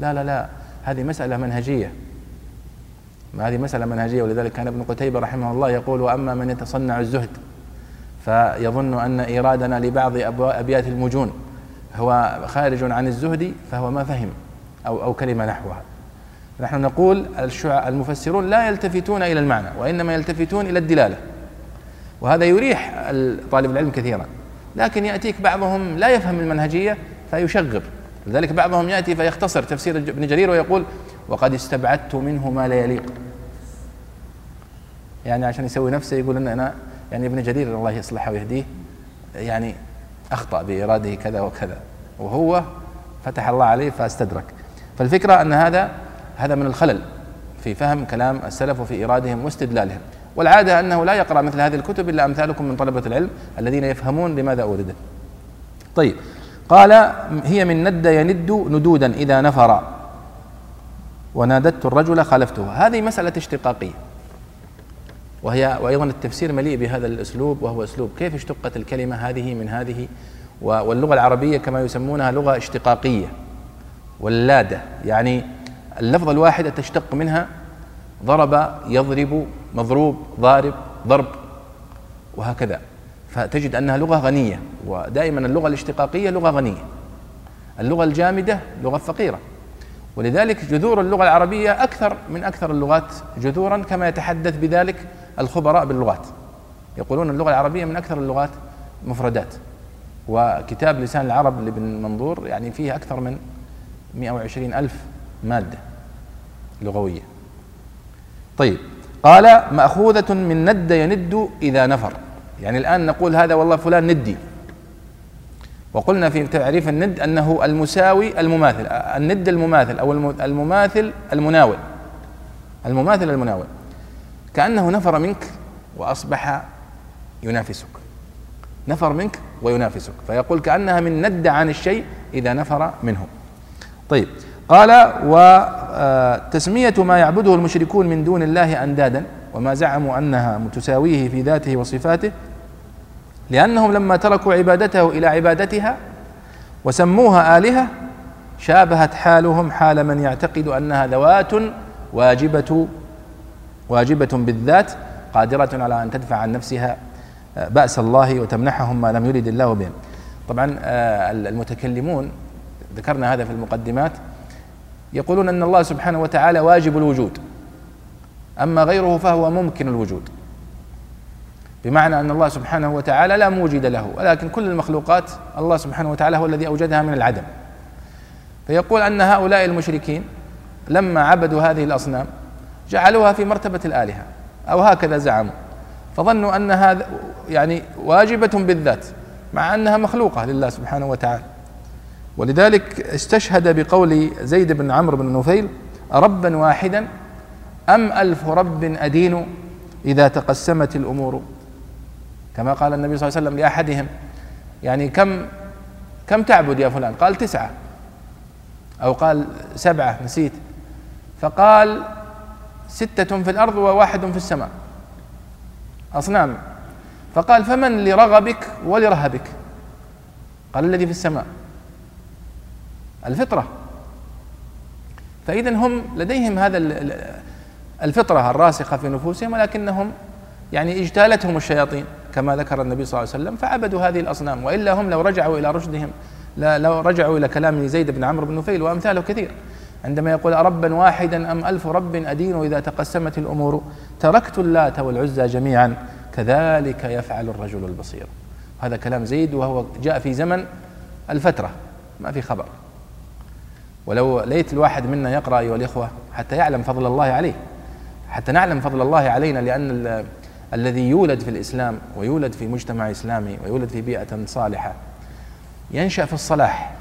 لا لا لا هذه مسألة منهجية. هذه مسألة منهجية ولذلك كان ابن قتيبة رحمه الله يقول وأما من يتصنع الزهد فيظن أن إيرادنا لبعض أبيات المجون هو خارج عن الزهد فهو ما فهم أو أو كلمة نحوها. نحن نقول المفسرون لا يلتفتون إلى المعنى وإنما يلتفتون إلى الدلالة. وهذا يريح طالب العلم كثيرا. لكن يأتيك بعضهم لا يفهم المنهجية فيشغب. لذلك بعضهم يأتي فيختصر تفسير ابن جرير ويقول وقد استبعدت منه ما لا يليق. يعني عشان يسوي نفسه يقول إن أنا يعني ابن جرير الله يصلحه ويهديه يعني أخطأ بإراده كذا وكذا وهو فتح الله عليه فاستدرك. فالفكرة أن هذا هذا من الخلل في فهم كلام السلف وفي إيرادهم واستدلالهم. والعادة أنه لا يقرأ مثل هذه الكتب إلا أمثالكم من طلبة العلم الذين يفهمون لماذا أوردت طيب قال هي من ند يند ندودا إذا نفر. وناددت الرجل خالفته. هذه مسألة اشتقاقية. وهي وأيضا التفسير مليء بهذا الأسلوب وهو أسلوب كيف اشتقت الكلمة هذه من هذه واللغة العربية كما يسمونها لغة اشتقاقية ولادة يعني اللفظة الواحدة تشتق منها ضرب يضرب مضروب ضارب ضرب وهكذا. فتجد أنها لغة غنية ودائما اللغة الاشتقاقية لغة غنية. اللغة الجامدة لغة فقيرة. ولذلك جذور اللغة العربية أكثر من أكثر اللغات جذورا كما يتحدث بذلك الخبراء باللغات. يقولون اللغة العربية من أكثر اللغات مفردات. وكتاب لسان العرب لابن منظور يعني فيه أكثر من 120 ألف مادة لغوية. طيب قال مأخوذة من ند يند إذا نفر. يعني الآن نقول هذا والله فلان ندي. وقلنا في تعريف الند أنه المساوي المماثل الند المماثل أو المماثل المناول. المماثل المناول. كأنه نفر منك وأصبح ينافسك. نفر منك وينافسك. فيقول كأنها من ند عن الشيء إذا نفر منه. طيب. قال وتسمية ما يعبده المشركون من دون الله أندادا وما زعموا أنها متساويه في ذاته وصفاته لأنهم لما تركوا عبادته إلى عبادتها وسموها آلهة شابهت حالهم حال من يعتقد أنها ذوات واجبة واجبة بالذات قادرة على أن تدفع عن نفسها بأس الله وتمنحهم ما لم يرد الله بهم طبعا آه، المتكلمون ذكرنا هذا في المقدمات يقولون أن الله سبحانه وتعالى واجب الوجود. أما غيره فهو ممكن الوجود. بمعنى أن الله سبحانه وتعالى لا موجد له ولكن كل المخلوقات الله سبحانه وتعالى هو الذي أوجدها من العدم. فيقول أن هؤلاء المشركين لما عبدوا هذه الأصنام جعلوها في مرتبة الآلهة أو هكذا زعموا. فظنوا أن هذا يعني واجبة بالذات مع أنها مخلوقة لله سبحانه وتعالى. ولذلك استشهد بقول زيد بن عمرو بن نفيل أربا واحدا أم ألف رب أدين إذا تقسمت الأمور؟ كما قال النبي صلى الله عليه وسلم لأحدهم يعني كم كم تعبد يا فلان؟ قال تسعة. أو قال سبعة نسيت. فقال ستة في الأرض وواحد في السماء. أصنام. فقال فمن لرغبك ولرهبك؟ قال الذي في السماء. الفطرة. فإذا هم لديهم هذا الفطرة الراسخة في نفوسهم ولكنهم يعني اجتالتهم الشياطين كما ذكر النبي صلى الله عليه وسلم فعبدوا هذه الأصنام. وإلا هم لو رجعوا إلى رشدهم لو رجعوا إلى كلام زيد بن عمرو بن نفيل وأمثاله كثير. عندما يقول أربا واحدا أم ألف رب أدين إذا تقسمت الأمور تركت اللات والعزى جميعا كذلك يفعل الرجل البصير. هذا كلام زيد وهو جاء في زمن الفترة ما في خبر. ولو ليت الواحد منا يقرأ أيها الإخوة حتى يعلم فضل الله عليه. حتى نعلم فضل الله علينا لأن الذي يولد في الإسلام ويولد في مجتمع إسلامي ويولد في بيئة صالحة ينشأ في الصلاح.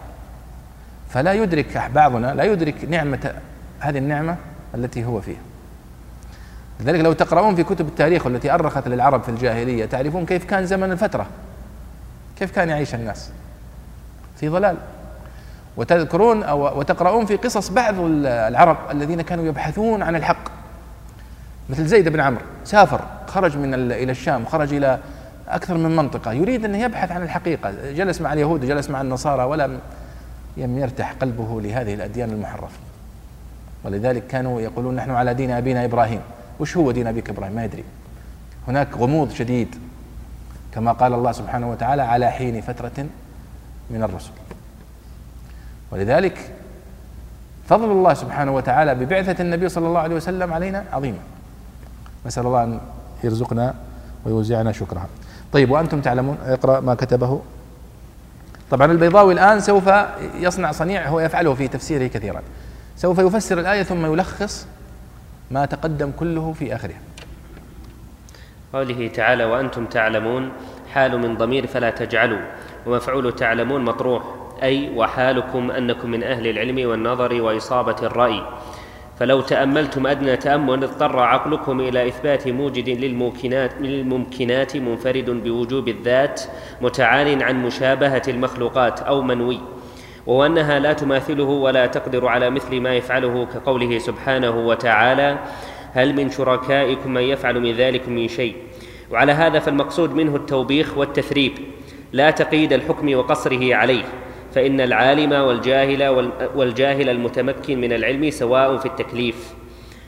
فلا يدرك بعضنا لا يدرك نعمة هذه النعمة التي هو فيها. لذلك لو تقرؤون في كتب التاريخ التي أرخت للعرب في الجاهلية تعرفون كيف كان زمن الفترة. كيف كان يعيش الناس؟ في ضلال. وتذكرون أو وتقرؤون في قصص بعض العرب الذين كانوا يبحثون عن الحق. مثل زيد بن عمرو. سافر خرج من إلى الشام خرج إلى أكثر من منطقة يريد أن يبحث عن الحقيقة. جلس مع اليهود جلس مع النصارى ولم لم يرتاح قلبه لهذه الأديان المحرفة. ولذلك كانوا يقولون نحن على دين أبينا إبراهيم. وش هو دين أبيك إبراهيم؟ ما يدري. هناك غموض شديد. كما قال الله سبحانه وتعالى على حين فترة من الرسل. ولذلك فضل الله سبحانه وتعالى ببعثة النبي صلى الله عليه وسلم علينا عظيمة. نسأل الله أن يرزقنا ويوزعنا شكرها. طيب وأنتم تعلمون اقرأ ما كتبه. طبعا البيضاوي الآن سوف يصنع صنيع هو يفعله في تفسيره كثيرا. سوف يفسر الآية ثم يلخص ما تقدم كله في آخرها. قوله تعالى وأنتم تعلمون حال من ضمير فلا تجعلوا ومفعول تعلمون مطروح أي وحالكم أنكم من أهل العلم والنظر وإصابة الرأي فلو تأملتم أدنى تأمل اضطر عقلكم إلى إثبات موجد للممكنات, للممكنات منفرد بوجوب الذات متعال عن مشابهة المخلوقات أو منوي وهو أنها لا تماثله ولا تقدر على مثل ما يفعله كقوله سبحانه وتعالى هل من شركائكم من يفعل من ذلك من شيء؟ وعلى هذا فالمقصود منه التوبيخ والتثريب لا تقييد الحكم وقصره عليه فإن العالم والجاهل والجاهل المتمكن من العلم سواء في التكليف.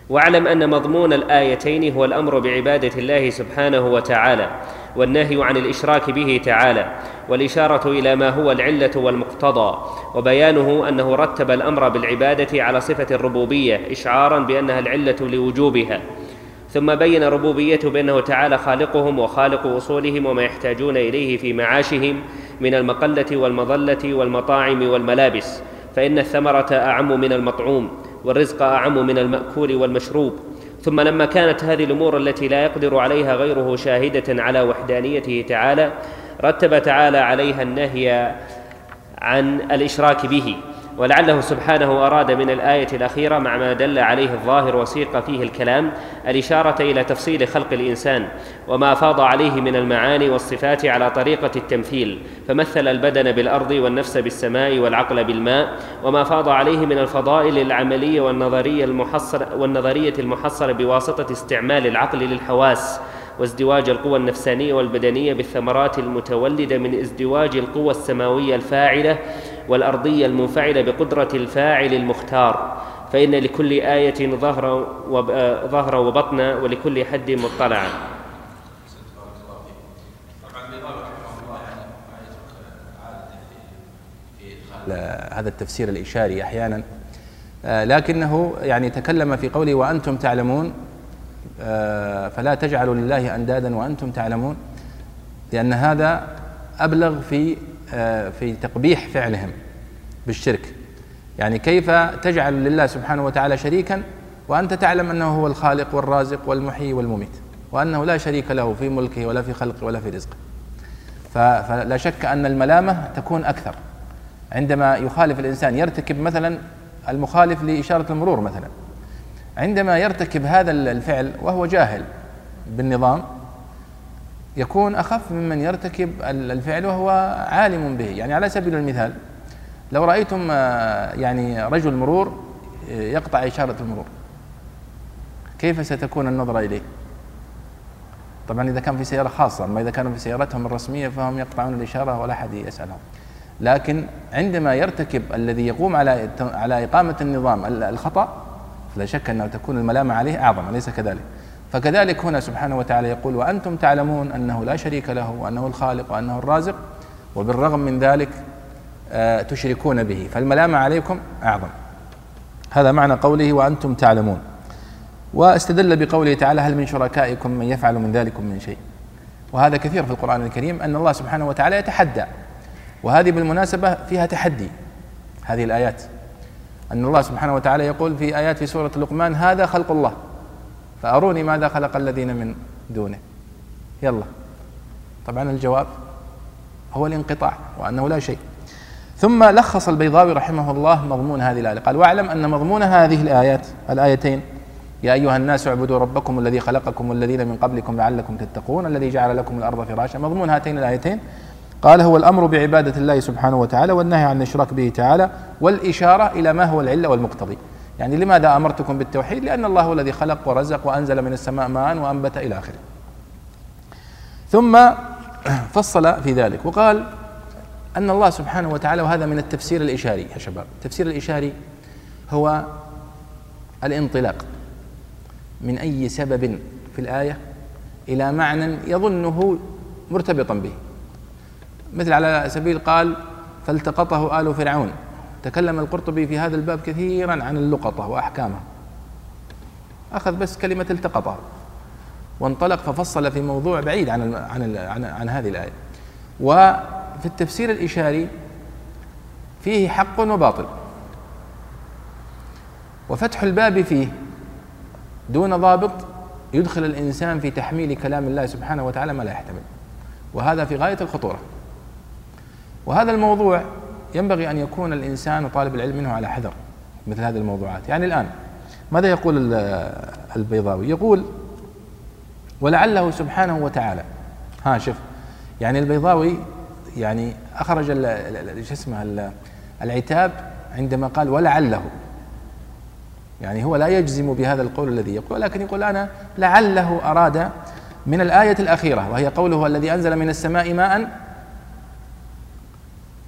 واعلم أن مضمون الآيتين هو الأمر بعبادة الله سبحانه وتعالى والنهي عن الإشراك به تعالى والإشارة إلى ما هو العلة والمقتضى وبيانه أنه رتب الأمر بالعبادة على صفة الربوبية إشعارا بأنها العلة لوجوبها. ثم بين ربوبيته بأنه تعالى خالقهم وخالق أصولهم وما يحتاجون إليه في معاشهم من المقلة والمظلة والمطاعم والملابس فإن الثمرة أعم من المطعوم والرزق أعم من المأكول والمشروب. ثم لما كانت هذه الأمور التي لا يقدر عليها غيره شاهدة على وحدانيته تعالى رتب تعالى عليها النهي عن الإشراك به. ولعله سبحانه أراد من الآية الأخيرة مع ما دل عليه الظاهر وسيق فيه الكلام الإشارة إلى تفصيل خلق الإنسان وما فاض عليه من المعاني والصفات على طريقة التمثيل فمثل البدن بالأرض والنفس بالسماء والعقل بالماء وما فاض عليه من الفضائل العملية والنظرية المحصرة والنظرية المحصرة بواسطة استعمال العقل للحواس وازدواج القوى النفسانية والبدنية بالثمرات المتولدة من ازدواج القوى السماوية الفاعلة والأرضية المنفعلة بقدرة الفاعل المختار فإن لكل آية ظهرا وبطنا ولكل حد مطلعا. هذا التفسير الإشاري أحيانا. آه، لكنه يعني تكلم في قوله وأنتم تعلمون. آه، فلا تجعلوا لله أندادا وأنتم تعلمون لأن هذا أبلغ في في تقبيح فعلهم بالشرك. يعني كيف تجعل لله سبحانه وتعالى شريكا وأنت تعلم أنه هو الخالق والرازق والمحيي والمميت وأنه لا شريك له في ملكه ولا في خلقه ولا في رزقه. فلا شك أن الملامة تكون أكثر. عندما يخالف الإنسان يرتكب مثلا المخالف لإشارة المرور مثلا. عندما يرتكب هذا الفعل وهو جاهل بالنظام يكون أخف ممن يرتكب الفعل وهو عالم به. يعني على سبيل المثال لو رأيتم آه، يعني رجل مرور آه، يقطع إشارة المرور كيف ستكون النظرة إليه؟ طبعا إذا كان في سيارة خاصة أما إذا كانوا في سيارتهم الرسمية فهم يقطعون الإشارة ولا أحد يسألهم. لكن عندما يرتكب الذي يقوم على على إقامة النظام الخطأ فلا شك أنه تكون الملامة عليه أعظم أليس كذلك؟ فكذلك هنا سبحانه وتعالى يقول وأنتم تعلمون أنه لا شريك له وأنه الخالق وأنه الرازق وبالرغم من ذلك آه، تشركون به. فالملامة عليكم أعظم. هذا معنى قوله وأنتم تعلمون. واستدل بقوله تعالى هل من شركائكم من يفعل من ذلكم من شيء. وهذا كثير في القرآن الكريم أن الله سبحانه وتعالى يتحدى. وهذه بالمناسبة فيها تحدي هذه الآيات. أن الله سبحانه وتعالى يقول في آيات في سورة لقمان هذا خلق الله. فأروني ماذا خلق الذين من دونه. يلا. طبعا الجواب هو الانقطاع وأنه لا شيء. ثم لخص البيضاوي رحمه الله مضمون هذه الآية. قال واعلم أن مضمون هذه الآيات الآيتين يا أيها الناس اعبدوا ربكم الذي خلقكم والذين من قبلكم لعلكم تتقون الذي جعل لكم الأرض فراشا. مضمون هاتين الآيتين. قال هو الأمر بعبادة الله سبحانه وتعالى والنهي عن الإشراك به تعالى والإشارة إلى ما هو العلة والمقتضي. يعني لماذا أمرتكم بالتوحيد؟ لأن الله هو الذي خلق ورزق وأنزل من السماء ماء وأنبت إلى آخره. ثم فصل في ذلك وقال أن الله سبحانه وتعالى وهذا من التفسير الإشاري يا شباب. التفسير الإشاري هو الانطلاق من أي سبب في الآية إلى معنى يظنه مرتبطا به. مثل على سبيل قال فالتقطه آل فرعون. تكلم القرطبي في هذا الباب كثيرا عن اللقطة وأحكامها. أخذ بس كلمة التقطه وانطلق ففصل في موضوع بعيد عن عن عن, عن هذه الآية. وفي التفسير الإشاري فيه حق وباطل. وفتح الباب فيه دون ضابط يدخل الإنسان في تحميل كلام الله سبحانه وتعالى ما لا يحتمل. وهذا في غاية الخطورة. وهذا الموضوع ينبغي أن يكون الإنسان وطالب العلم منه على حذر مثل هذه الموضوعات. يعني الآن ماذا يقول البيضاوي؟ يقول ولعله سبحانه وتعالى. ها شوف. يعني البيضاوي يعني أخرج شو اسمه العتاب عندما قال ولعله. يعني هو لا يجزم بهذا القول الذي يقول لكن يقول أنا لعله أراد من الآية الأخيرة. وهي قوله الذي أنزل من السماء ماء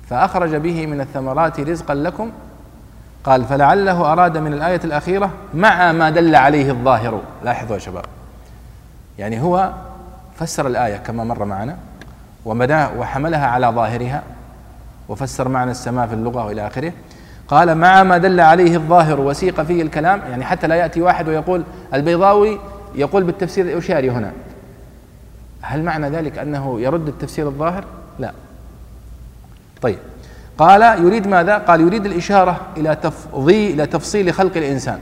فأخرج به من الثمرات رزقا لكم. قال فلعله أراد من الآية الأخيرة مع ما دل عليه الظاهر. لاحظوا يا شباب. يعني هو فسر الآية كما مر معنا وحملها على ظاهرها وفسر معنى السماء في اللغة وإلى آخره. قال مع ما دل عليه الظاهر وسيق فيه الكلام. يعني حتى لا يأتي واحد ويقول البيضاوي يقول بالتفسير الإشاري هنا. هل معنى ذلك أنه يرد التفسير الظاهر؟ لا. طيب. قال يريد ماذا؟ قال يريد الإشارة إلى تفضيل إلى تفصيل خلق الإنسان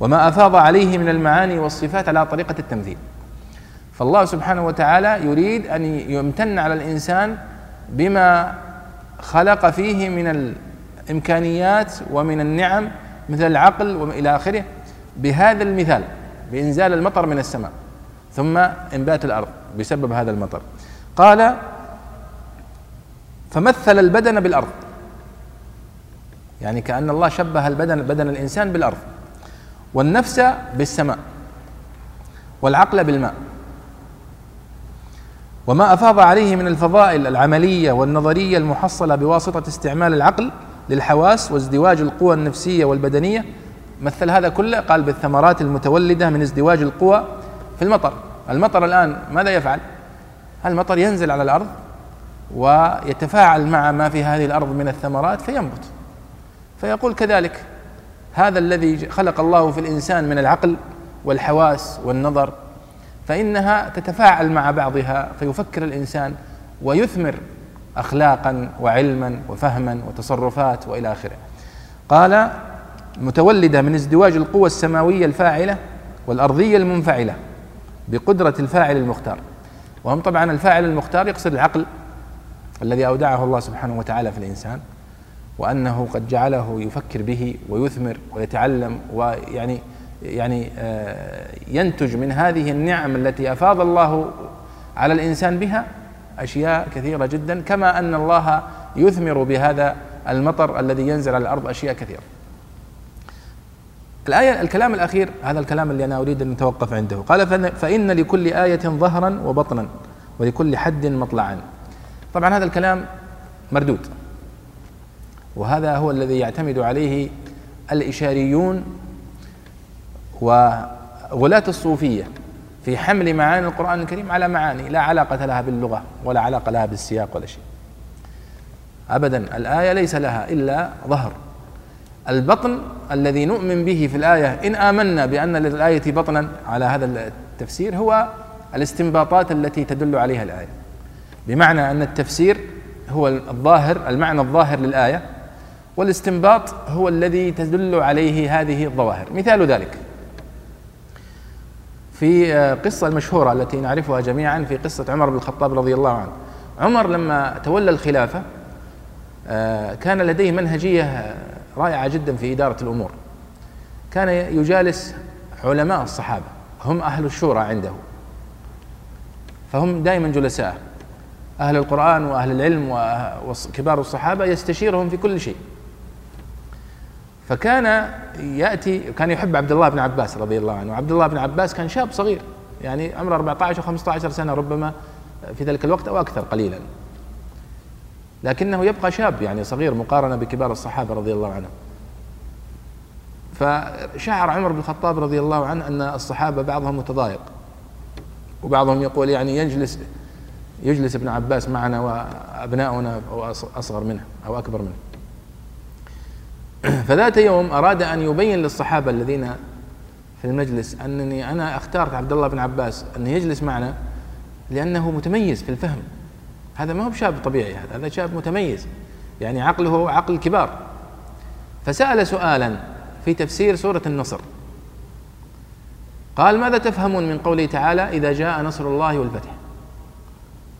وما أفاض عليه من المعاني والصفات على طريقة التمثيل فالله سبحانه وتعالى يريد أن يمتن على الإنسان بما خلق فيه من الإمكانيات ومن النعم مثل العقل وإلى آخره بهذا المثال بإنزال المطر من السماء ثم إنبات الأرض بسبب هذا المطر. قال فمثل البدن بالأرض. يعني كأن الله شبه البدن بدن الإنسان بالأرض. والنفس بالسماء. والعقل بالماء. وما أفاض عليه من الفضائل العملية والنظرية المحصلة بواسطة استعمال العقل للحواس وازدواج القوى النفسية والبدنية. مثل هذا كله قال بالثمرات المتولدة من ازدواج القوى في المطر. المطر الآن ماذا يفعل؟ المطر ينزل على الأرض؟ ويتفاعل مع ما في هذه الأرض من الثمرات فينبت. فيقول كذلك هذا الذي خلق الله في الإنسان من العقل والحواس والنظر فإنها تتفاعل مع بعضها فيفكر الإنسان ويثمر اخلاقا وعلما وفهما وتصرفات وإلى آخره. قال متولدة من ازدواج القوى السماوية الفاعلة والأرضية المنفعلة بقدرة الفاعل المختار. وهم طبعا الفاعل المختار يقصد العقل الذي أودعه الله سبحانه وتعالى في الإنسان وأنه قد جعله يفكر به ويثمر ويتعلم ويعني يعني آه، ينتج من هذه النعم التي أفاض الله على الإنسان بها أشياء كثيرة جدا كما أن الله يثمر بهذا المطر الذي ينزل على الأرض أشياء كثيرة. الآية الكلام الأخير هذا الكلام اللي أنا أريد أن نتوقف عنده قال فإن لكل آية ظهرا وبطنا ولكل حد مطلعا طبعا هذا الكلام مردود. وهذا هو الذي يعتمد عليه الإشاريون وغلاة الصوفية في حمل معاني القرآن الكريم على معاني لا علاقة لها باللغة ولا علاقة لها بالسياق ولا شيء. أبدا الآية ليس لها إلا ظهر. البطن الذي نؤمن به في الآية إن آمنا بأن للآية بطنا على هذا التفسير هو الاستنباطات التي تدل عليها الآية. بمعنى أن التفسير هو الظاهر المعنى الظاهر للآية والاستنباط هو الذي تدل عليه هذه الظواهر. مثال ذلك. في قصة المشهورة التي نعرفها جميعا في قصة عمر بن الخطاب رضي الله عنه. عمر لما تولى الخلافة آه، كان لديه منهجية رائعة جدا في إدارة الأمور. كان يجالس علماء الصحابة هم أهل الشورى عنده. فهم دائما جلساء. أهل القرآن وأهل العلم وكبار الصحابة يستشيرهم في كل شيء. فكان ياتي كان يحب عبد الله بن عباس رضي الله عنه. عبد الله بن عباس كان شاب صغير يعني عمره 14 أو 15 سنة ربما في ذلك الوقت أو أكثر قليلا. لكنه يبقى شاب يعني صغير مقارنة بكبار الصحابة رضي الله عنهم. فشعر عمر بن الخطاب رضي الله عنه أن الصحابة بعضهم متضايق وبعضهم يقول يعني يجلس يجلس ابن عباس معنا وأبناؤنا أو أصغر منه أو أكبر منه. فذات يوم أراد أن يبين للصحابة الذين في المجلس أنني أنا اخترت عبد الله بن عباس أن يجلس معنا لأنه متميز في الفهم. هذا ما هو بشاب طبيعي هذا هذا شاب متميز. يعني عقله عقل كبار. فسأل سؤالا في تفسير سورة النصر. قال ماذا تفهمون من قوله تعالى إذا جاء نصر الله والفتح؟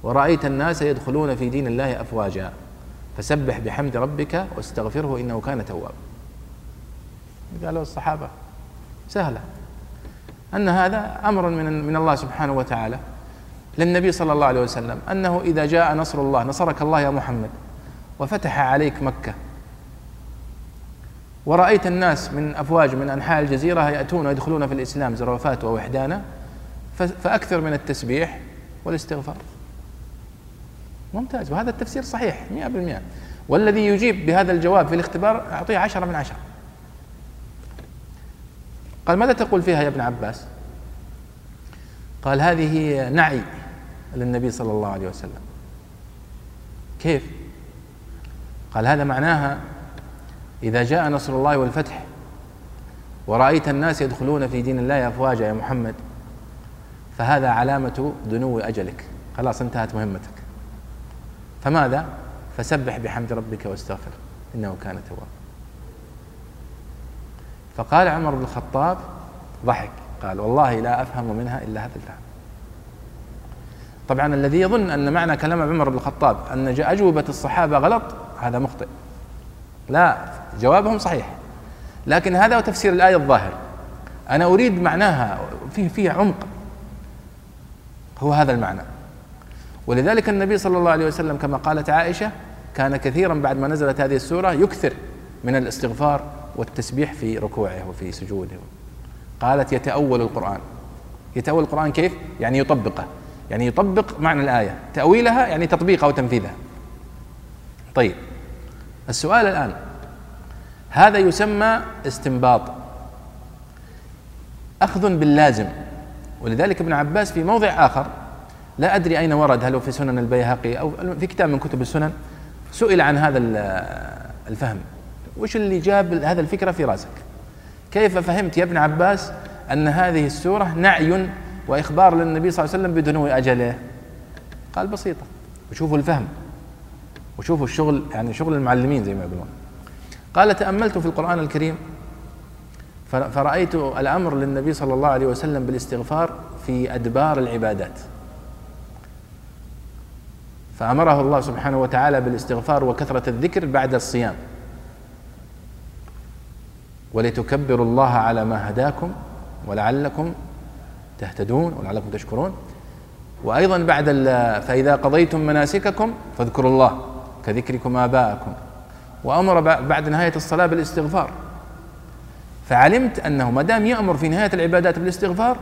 ورأيت الناس يدخلون في دين الله أفواجا. فسبح بحمد ربك واستغفره إنه كان توابا. قالوا الصحابة سهلة. أن هذا أمر من من الله سبحانه وتعالى للنبي صلى الله عليه وسلم. أنه إذا جاء نصر الله نصرك الله يا محمد وفتح عليك مكة. ورأيت الناس من أفواج من أنحاء الجزيرة يأتون ويدخلون في الإسلام زرافات ووحدانا فأكثر من التسبيح والإستغفار. ممتاز وهذا التفسير صحيح 100% والذي يجيب بهذا الجواب في الاختبار أعطيه عشرة من عشرة. قال ماذا تقول فيها يا ابن عباس؟ قال هذه نعي للنبي صلى الله عليه وسلم. كيف؟ قال هذا معناها إذا جاء نصر الله والفتح ورأيت الناس يدخلون في دين الله أفواجا يا محمد فهذا علامة دنو أجلك. خلاص انتهت مهمتك. فماذا؟ فسبح بحمد ربك واستغفر إنه كان توابا. فقال عمر بن الخطاب ضحك. قال والله لا أفهم منها إلا هذا الفهم طبعا الذي يظن أن معنى كلام عمر بن الخطاب أن أجوبة الصحابة غلط هذا مخطئ. لا جوابهم صحيح. لكن هذا هو تفسير الآية الظاهر. أنا أريد معناها فيه فيه عمق. هو هذا المعنى. ولذلك النبي صلى الله عليه وسلم كما قالت عائشة كان كثيرا بعد ما نزلت هذه السورة يكثر من الاستغفار والتسبيح في ركوعه وفي سجوده. قالت يتأول القرآن. يتأول القرآن كيف؟ يعني يطبقه. يعني يطبق معنى الآية. تأويلها يعني تطبيقها وتنفيذها. طيب السؤال الآن. هذا يسمى استنباط. أخذ باللازم. ولذلك ابن عباس في موضع آخر لا أدري أين ورد هل هو في سنن البيهقي أو في كتاب من كتب السنن؟ سئل عن هذا الفهم. وش اللي جاب هذا الفكرة في رأسك؟ كيف فهمت يا ابن عباس أن هذه السورة نعي وإخبار للنبي صلى الله عليه وسلم بدنو أجله؟ قال بسيطة. وشوفوا الفهم. وشوفوا الشغل يعني شغل المعلمين زي ما يقولون. قال تأملت في القرآن الكريم فرأيت الأمر للنبي صلى الله عليه وسلم بالاستغفار في أدبار العبادات. فأمره الله سبحانه وتعالى بالاستغفار وكثرة الذكر بعد الصيام. ولتكبروا الله على ما هداكم ولعلكم تهتدون ولعلكم تشكرون. وأيضا بعد فإذا قضيتم مناسككم فاذكروا الله كذكركم آباءكم. وأمر بعد نهاية الصلاة بالاستغفار. فعلمت أنه ما دام يأمر في نهاية العبادات بالاستغفار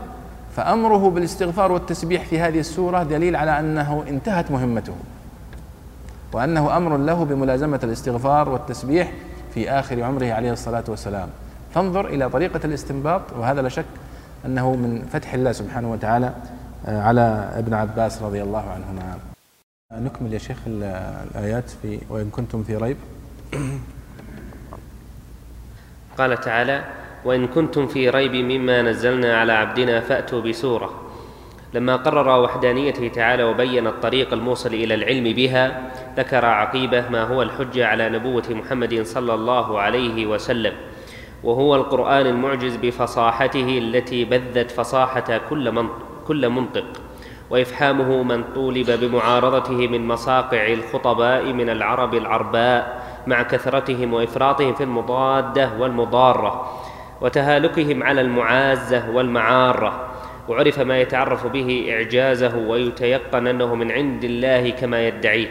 فأمره بالاستغفار والتسبيح في هذه السورة دليل على أنه انتهت مهمته وأنه أمر له بملازمة الاستغفار والتسبيح في آخر عمره عليه الصلاة والسلام. فانظر إلى طريقة الاستنباط وهذا لا شك أنه من فتح الله سبحانه وتعالى آه، على ابن عباس رضي الله عنهما. نكمل يا شيخ الآيات في وإن كنتم في ريب. قال تعالى وإن كنتم في ريب مما نزلنا على عبدنا فأتوا بسورة. لما قرر وحدانيته تعالى وبين الطريق الموصل إلى العلم بها ذكر عقيبة ما هو الحجة على نبوة محمد صلى الله عليه وسلم وهو القرآن المعجز بفصاحته التي بذت فصاحة كل منطق, كل منطق وإفحامه من طولب بمعارضته من مصاقع الخطباء من العرب العرباء مع كثرتهم وإفراطهم في المضادة والمضارة. وتهالكهم على المعازة والمعارة. وعرف ما يتعرف به إعجازه ويتيقن أنه من عند الله كما يدعيه.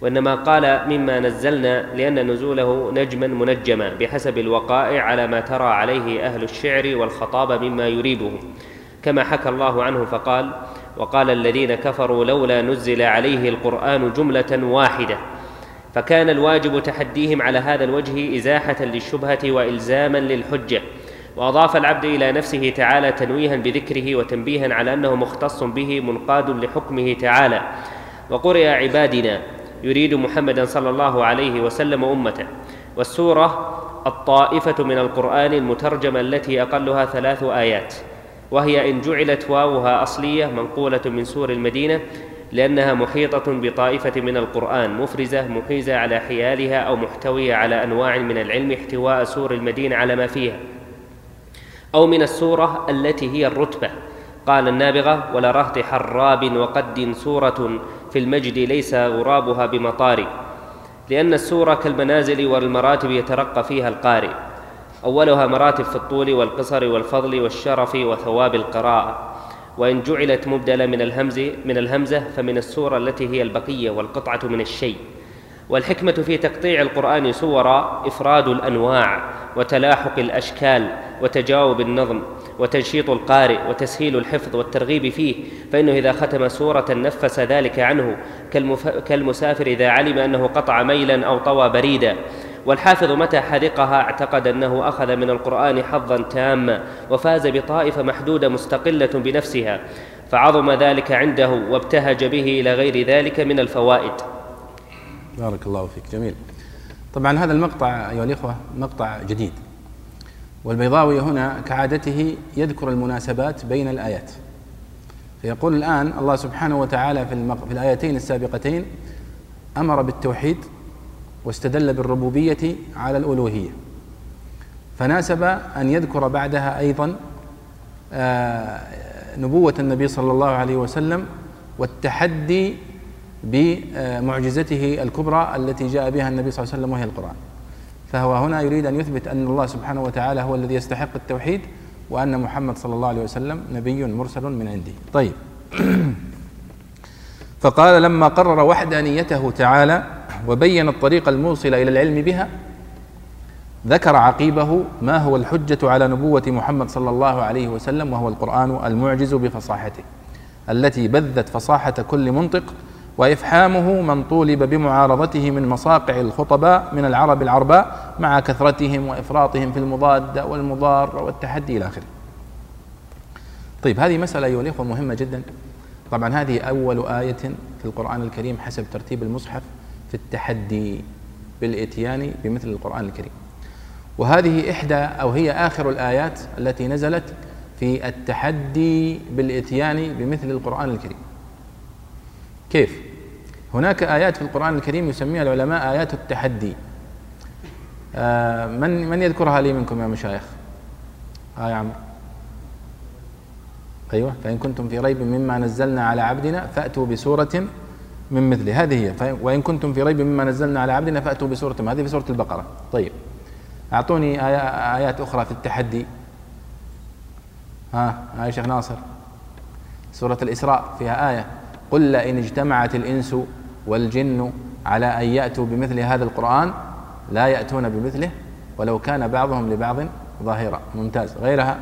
وإنما قال مما نزلنا لأن نزوله نجما منجما بحسب الوقائع على ما ترى عليه أهل الشعر والخطاب مما يريبه كما حكى الله عنه فقال وقال الذين كفروا لولا نزل عليه القرآن جملة واحدة. فكان الواجب تحديهم على هذا الوجه إزاحة للشبهة وإلزاما للحجة وأضاف العبد إلى نفسه تعالى تنويها بذكره وتنبيها على أنه مختص به منقاد لحكمه تعالى. وقرئ عبادنا يريد محمدا صلى الله عليه وسلم أمته. والسورة الطائفة من القرآن المترجمة التي أقلها ثلاث آيات وهي إن جعلت واوها أصلية منقولة من سور المدينة لأنها محيطة بطائفة من القرآن مفرزة محيزه على حيالها أو محتوية على أنواع من العلم احتواء سور المدينة على ما فيها. أو من السورة التي هي الرتبة. قال النابغة ولرهط حراب وقد سورة في المجد ليس غرابها بمطار لأن السورة كالمنازل والمراتب يترقى فيها القارئ. أولها مراتب في الطول والقصر والفضل والشرف وثواب القراءة. وإن جعلت مبدلة من الهمز من الهمزة فمن السورة التي هي البقية والقطعة من الشيء. والحكمة في تقطيع القرآن سورا إفراد الأنواع وتلاحق الأشكال وتجاوب النظم وتنشيط القارئ وتسهيل الحفظ والترغيب فيه فإنه إذا ختم سورة نفس ذلك عنه كالمسافر إذا علم أنه قطع ميلا أو طوى بريدا. والحافظ متى حذقها اعتقد أنه أخذ من القرآن حظا تاما وفاز بطائفة محدودة مستقلة بنفسها فعظم ذلك عنده وابتهج به إلى غير ذلك من الفوائد. بارك الله فيك جميل. طبعا هذا المقطع أيها الإخوة مقطع جديد والبيضاوي هنا كعادته يذكر المناسبات بين الآيات. فيقول الآن الله سبحانه وتعالى في, المق... في الآيتين السابقتين أمر بالتوحيد واستدل بالربوبية على الألوهية. فناسب أن يذكر بعدها أيضا آه، نبوة النبي صلى الله عليه وسلم والتحدي بمعجزته الكبرى التي جاء بها النبي صلى الله عليه وسلم وهي القرآن. فهو هنا يريد أن يثبت أن الله سبحانه وتعالى هو الذي يستحق التوحيد وأن محمد صلى الله عليه وسلم نبي مرسل من عنده. طيب. فقال لما قرر وحدانيته تعالى وبين الطريق الموصل إلى العلم بها ذكر عقيبه ما هو الحجة على نبوة محمد صلى الله عليه وسلم وهو القرآن المعجز بفصاحته التي بذت فصاحة كل منطق وإفحامه من طولب بمعارضته من مصاقع الخطباء من العرب العرباء مع كثرتهم وإفراطهم في المضاد والمضار والتحدي إلى آخره. طيب هذه مسألة أيها الإخوة مهمة جدا. طبعا هذه أول آية في القرآن الكريم حسب ترتيب المصحف. التحدي بالإتيان بمثل القرآن الكريم وهذه إحدى أو هي آخر الآيات التي نزلت في التحدي بالإتيان بمثل القرآن الكريم كيف؟ هناك آيات في القرآن الكريم يسميها العلماء آيات التحدي آه من من يذكرها لي منكم يا مشايخ؟ ها يا عمرو أيوة فإن كنتم في ريب مما نزلنا على عبدنا فأتوا بسورة من مثله هذه هي. وإن كنتم في ريب مما نزلنا على عبدنا فأتوا بسورة هذه في سورة البقرة. طيب. أعطوني آيات أخرى في التحدي. ها يا شيخ ناصر. سورة الإسراء فيها آية. قل لئن اجتمعت الإنس والجن على أن يأتوا بمثل هذا القرآن لا يأتون بمثله ولو كان بعضهم لبعض ظاهرا. ممتاز. غيرها؟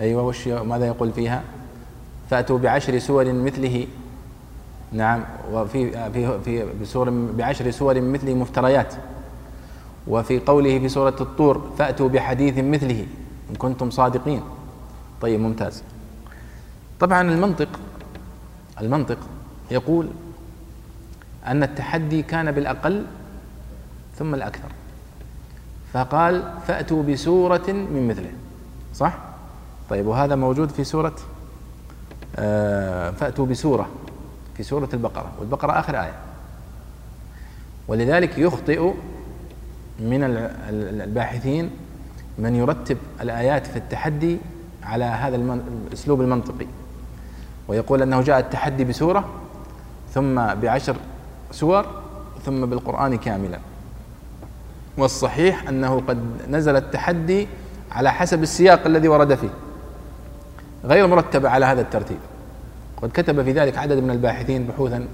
أيوة وش ماذا يقول فيها؟ فأتوا بعشر سور مثله. نعم وفي في في بسور بعشر سور مثله مفتريات. وفي قوله في سورة الطور فأتوا بحديث مثله. إن كنتم صادقين. طيب ممتاز. طبعا المنطق المنطق يقول أن التحدي كان بالأقل ثم الأكثر. فقال فأتوا بسورة من مثله. صح؟ طيب وهذا موجود في سورة فأتوا بسورة في سورة البقرة والبقرة آخر آية. ولذلك يخطئ من الباحثين من يرتب الآيات في التحدي على هذا الأسلوب المنطقي. ويقول أنه جاء التحدي بسورة ثم بعشر سور ثم بالقرآن كاملا. والصحيح أنه قد نزل التحدي على حسب السياق الذي ورد فيه. غير مرتبة على هذا الترتيب. قد كتب في ذلك عدد من الباحثين بحوثا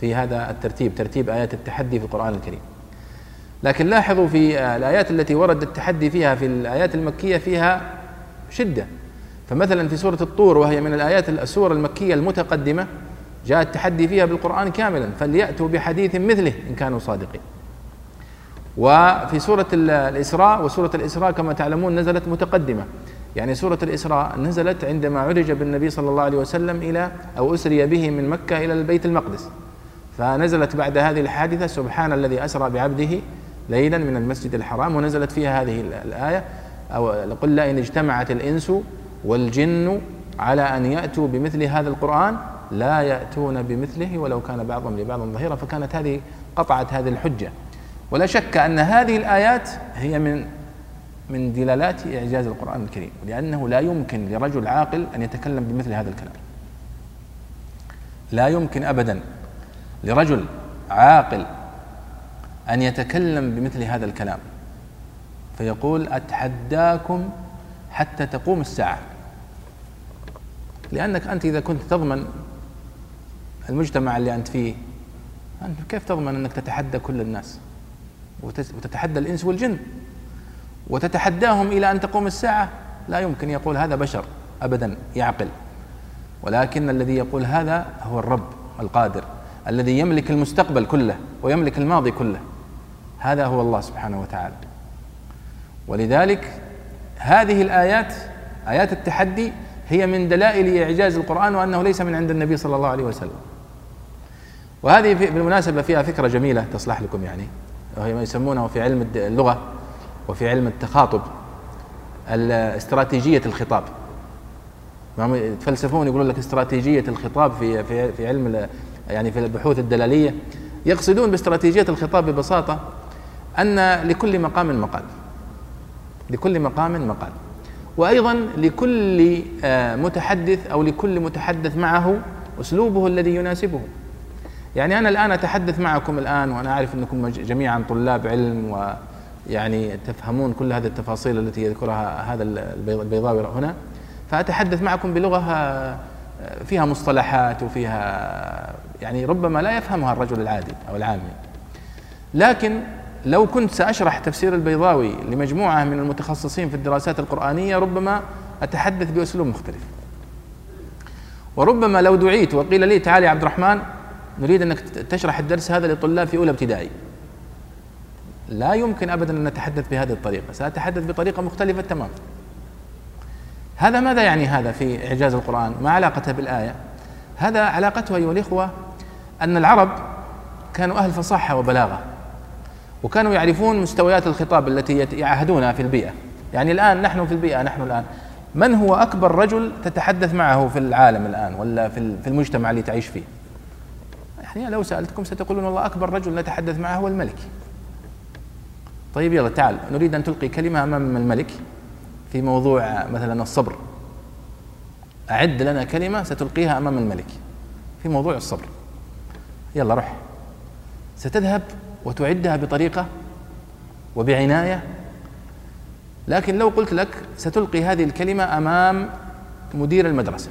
في هذا الترتيب ترتيب آيات التحدي في القرآن الكريم. لكن لاحظوا في الآيات التي ورد التحدي فيها في الآيات المكية فيها شدة. فمثلا في سورة الطور وهي من الآيات السور المكية المتقدمة جاء التحدي فيها بالقرآن كاملا فليأتوا بحديث مثله إن كانوا صادقين. وفي سورة الإسراء وسورة الإسراء كما تعلمون نزلت متقدمة. يعني سورة الإسراء نزلت عندما عرج بالنبي صلى الله عليه وسلم إلى أو أسري به من مكة إلى البيت المقدس. فنزلت بعد هذه الحادثة سبحان الذي أسرى بعبده ليلا من المسجد الحرام ونزلت فيها هذه الآية أو قل إن اجتمعت الإنس والجن على أن يأتوا بمثل هذا القرآن لا يأتون بمثله ولو كان بعضهم لبعض ظهيرا فكانت هذه قطعت هذه الحجة. ولا شك أن هذه الآيات هي من من دلالات إعجاز القرآن الكريم لأنه لا يمكن لرجل عاقل أن يتكلم بمثل هذا الكلام. لا يمكن أبدا لرجل عاقل أن يتكلم بمثل هذا الكلام. فيقول أتحداكم حتى تقوم الساعة. لأنك أنت إذا كنت تضمن المجتمع اللي أنت فيه أنت كيف تضمن أنك تتحدى كل الناس؟ وتتحدى الإنس والجن؟ وتتحداهم إلى أن تقوم الساعة؟ لا يمكن يقول هذا بشر أبدا يعقل. ولكن الذي يقول هذا هو الرب القادر الذي يملك المستقبل كله ويملك الماضي كله. هذا هو الله سبحانه وتعالى. ولذلك هذه الآيات آيات التحدي هي من دلائل إعجاز القرآن وأنه ليس من عند النبي صلى الله عليه وسلم. وهذه بالمناسبة فيها فكرة جميلة تصلح لكم يعني وهي ما يسمونه في علم اللغة وفي علم التخاطب استراتيجية الخطاب. يتفلسفون يقولون لك استراتيجية الخطاب في في في علم يعني في البحوث الدلالية. يقصدون باستراتيجية الخطاب ببساطة أن لكل مقام مقال. لكل مقام مقال. وأيضا لكل آه، متحدث أو لكل متحدث معه أسلوبه الذي يناسبه. يعني أنا الآن أتحدث معكم الآن وأنا أعرف أنكم جميعا طلاب علم ويعني تفهمون كل هذه التفاصيل التي يذكرها هذا البيضاوي هنا. فأتحدث معكم بلغة آه، فيها مصطلحات وفيها يعني ربما لا يفهمها الرجل العادي أو العامي لكن لو كنت سأشرح تفسير البيضاوي لمجموعة من المتخصصين في الدراسات القرآنية ربما أتحدث بأسلوب مختلف. وربما لو دعيت وقيل لي تعال يا عبد الرحمن نريد أنك تشرح الدرس هذا لطلاب في أولى ابتدائي. لا يمكن أبدا أن نتحدث بهذه الطريقة. سأتحدث بطريقة مختلفة تماما. هذا ماذا يعني هذا في إعجاز القرآن؟ ما علاقته بالآية؟ هذا علاقته أيها الإخوة أن العرب كانوا أهل فصاحة وبلاغة وكانوا يعرفون مستويات الخطاب التي يعهدونها في البيئة. يعني الآن نحن في البيئة نحن الآن. من هو أكبر رجل تتحدث معه في العالم الآن ولا في المجتمع اللي تعيش فيه؟ يعني لو سألتكم ستقولون والله أكبر رجل نتحدث معه هو الملك. طيب يلا تعال. نريد أن تلقي كلمة أمام الملك في موضوع مثلا الصبر. أعد لنا كلمة ستلقيها أمام الملك في موضوع الصبر. يلا روح. ستذهب وتعدها بطريقة وبعناية لكن لو قلت لك ستلقي هذه الكلمة أمام مدير المدرسة.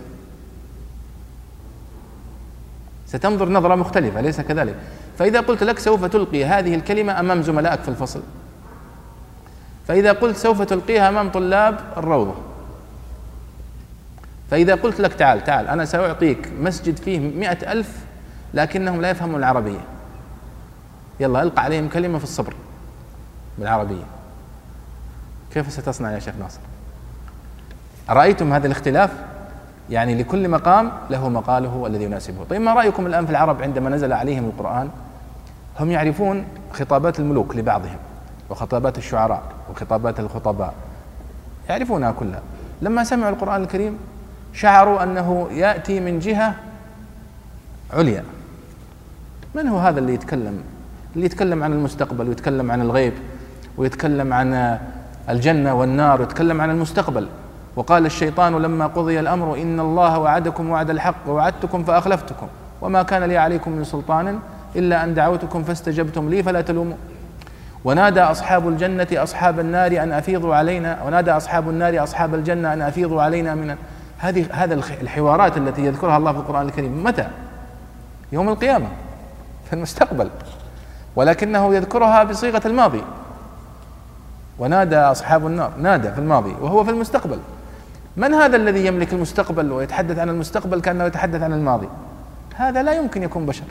ستنظر نظرة مختلفة ليس كذلك. فإذا قلت لك سوف تلقي هذه الكلمة أمام زملائك في الفصل فإذا قلت سوف تلقيها أمام طلاب الروضة. فإذا قلت لك تعال تعال أنا سأعطيك مسجد فيه مئة ألف لكنهم لا يفهمون العربية. يلا ألقى عليهم كلمة في الصبر بالعربية. كيف ستصنع يا شيخ ناصر؟ أرأيتم هذا الاختلاف؟ يعني لكل مقام له مقاله الذي يناسبه. طيب ما رأيكم الآن في العرب عندما نزل عليهم القرآن؟ هم يعرفون خطابات الملوك لبعضهم. وخطابات الشعراء وخطابات الخطباء. يعرفونها كلها. لما سمعوا القرآن الكريم شعروا أنه يأتي من جهة عليا. من هو هذا اللي يتكلم؟ اللي يتكلم عن المستقبل ويتكلم عن الغيب ويتكلم عن الجنة والنار ويتكلم عن المستقبل. وقال الشيطان لما قضي الأمر إن الله وعدكم وعد الحق ووعدتكم فأخلفتكم. وما كان لي عليكم من سلطان إلا أن دعوتكم فاستجبتم لي فلا تلوموا. ونادى أصحاب الجنة أصحاب النار أن أفيضوا علينا ونادى أصحاب النار أصحاب الجنة أن أفيضوا علينا من هذه هذا الحوارات التي يذكرها الله في القرآن الكريم. متى؟ يوم القيامة في المستقبل. ولكنه يذكرها بصيغة الماضي. ونادى أصحاب النار نادى في الماضي وهو في المستقبل. من هذا الذي يملك المستقبل ويتحدث عن المستقبل كأنه يتحدث عن الماضي؟ هذا لا يمكن يكون بشر.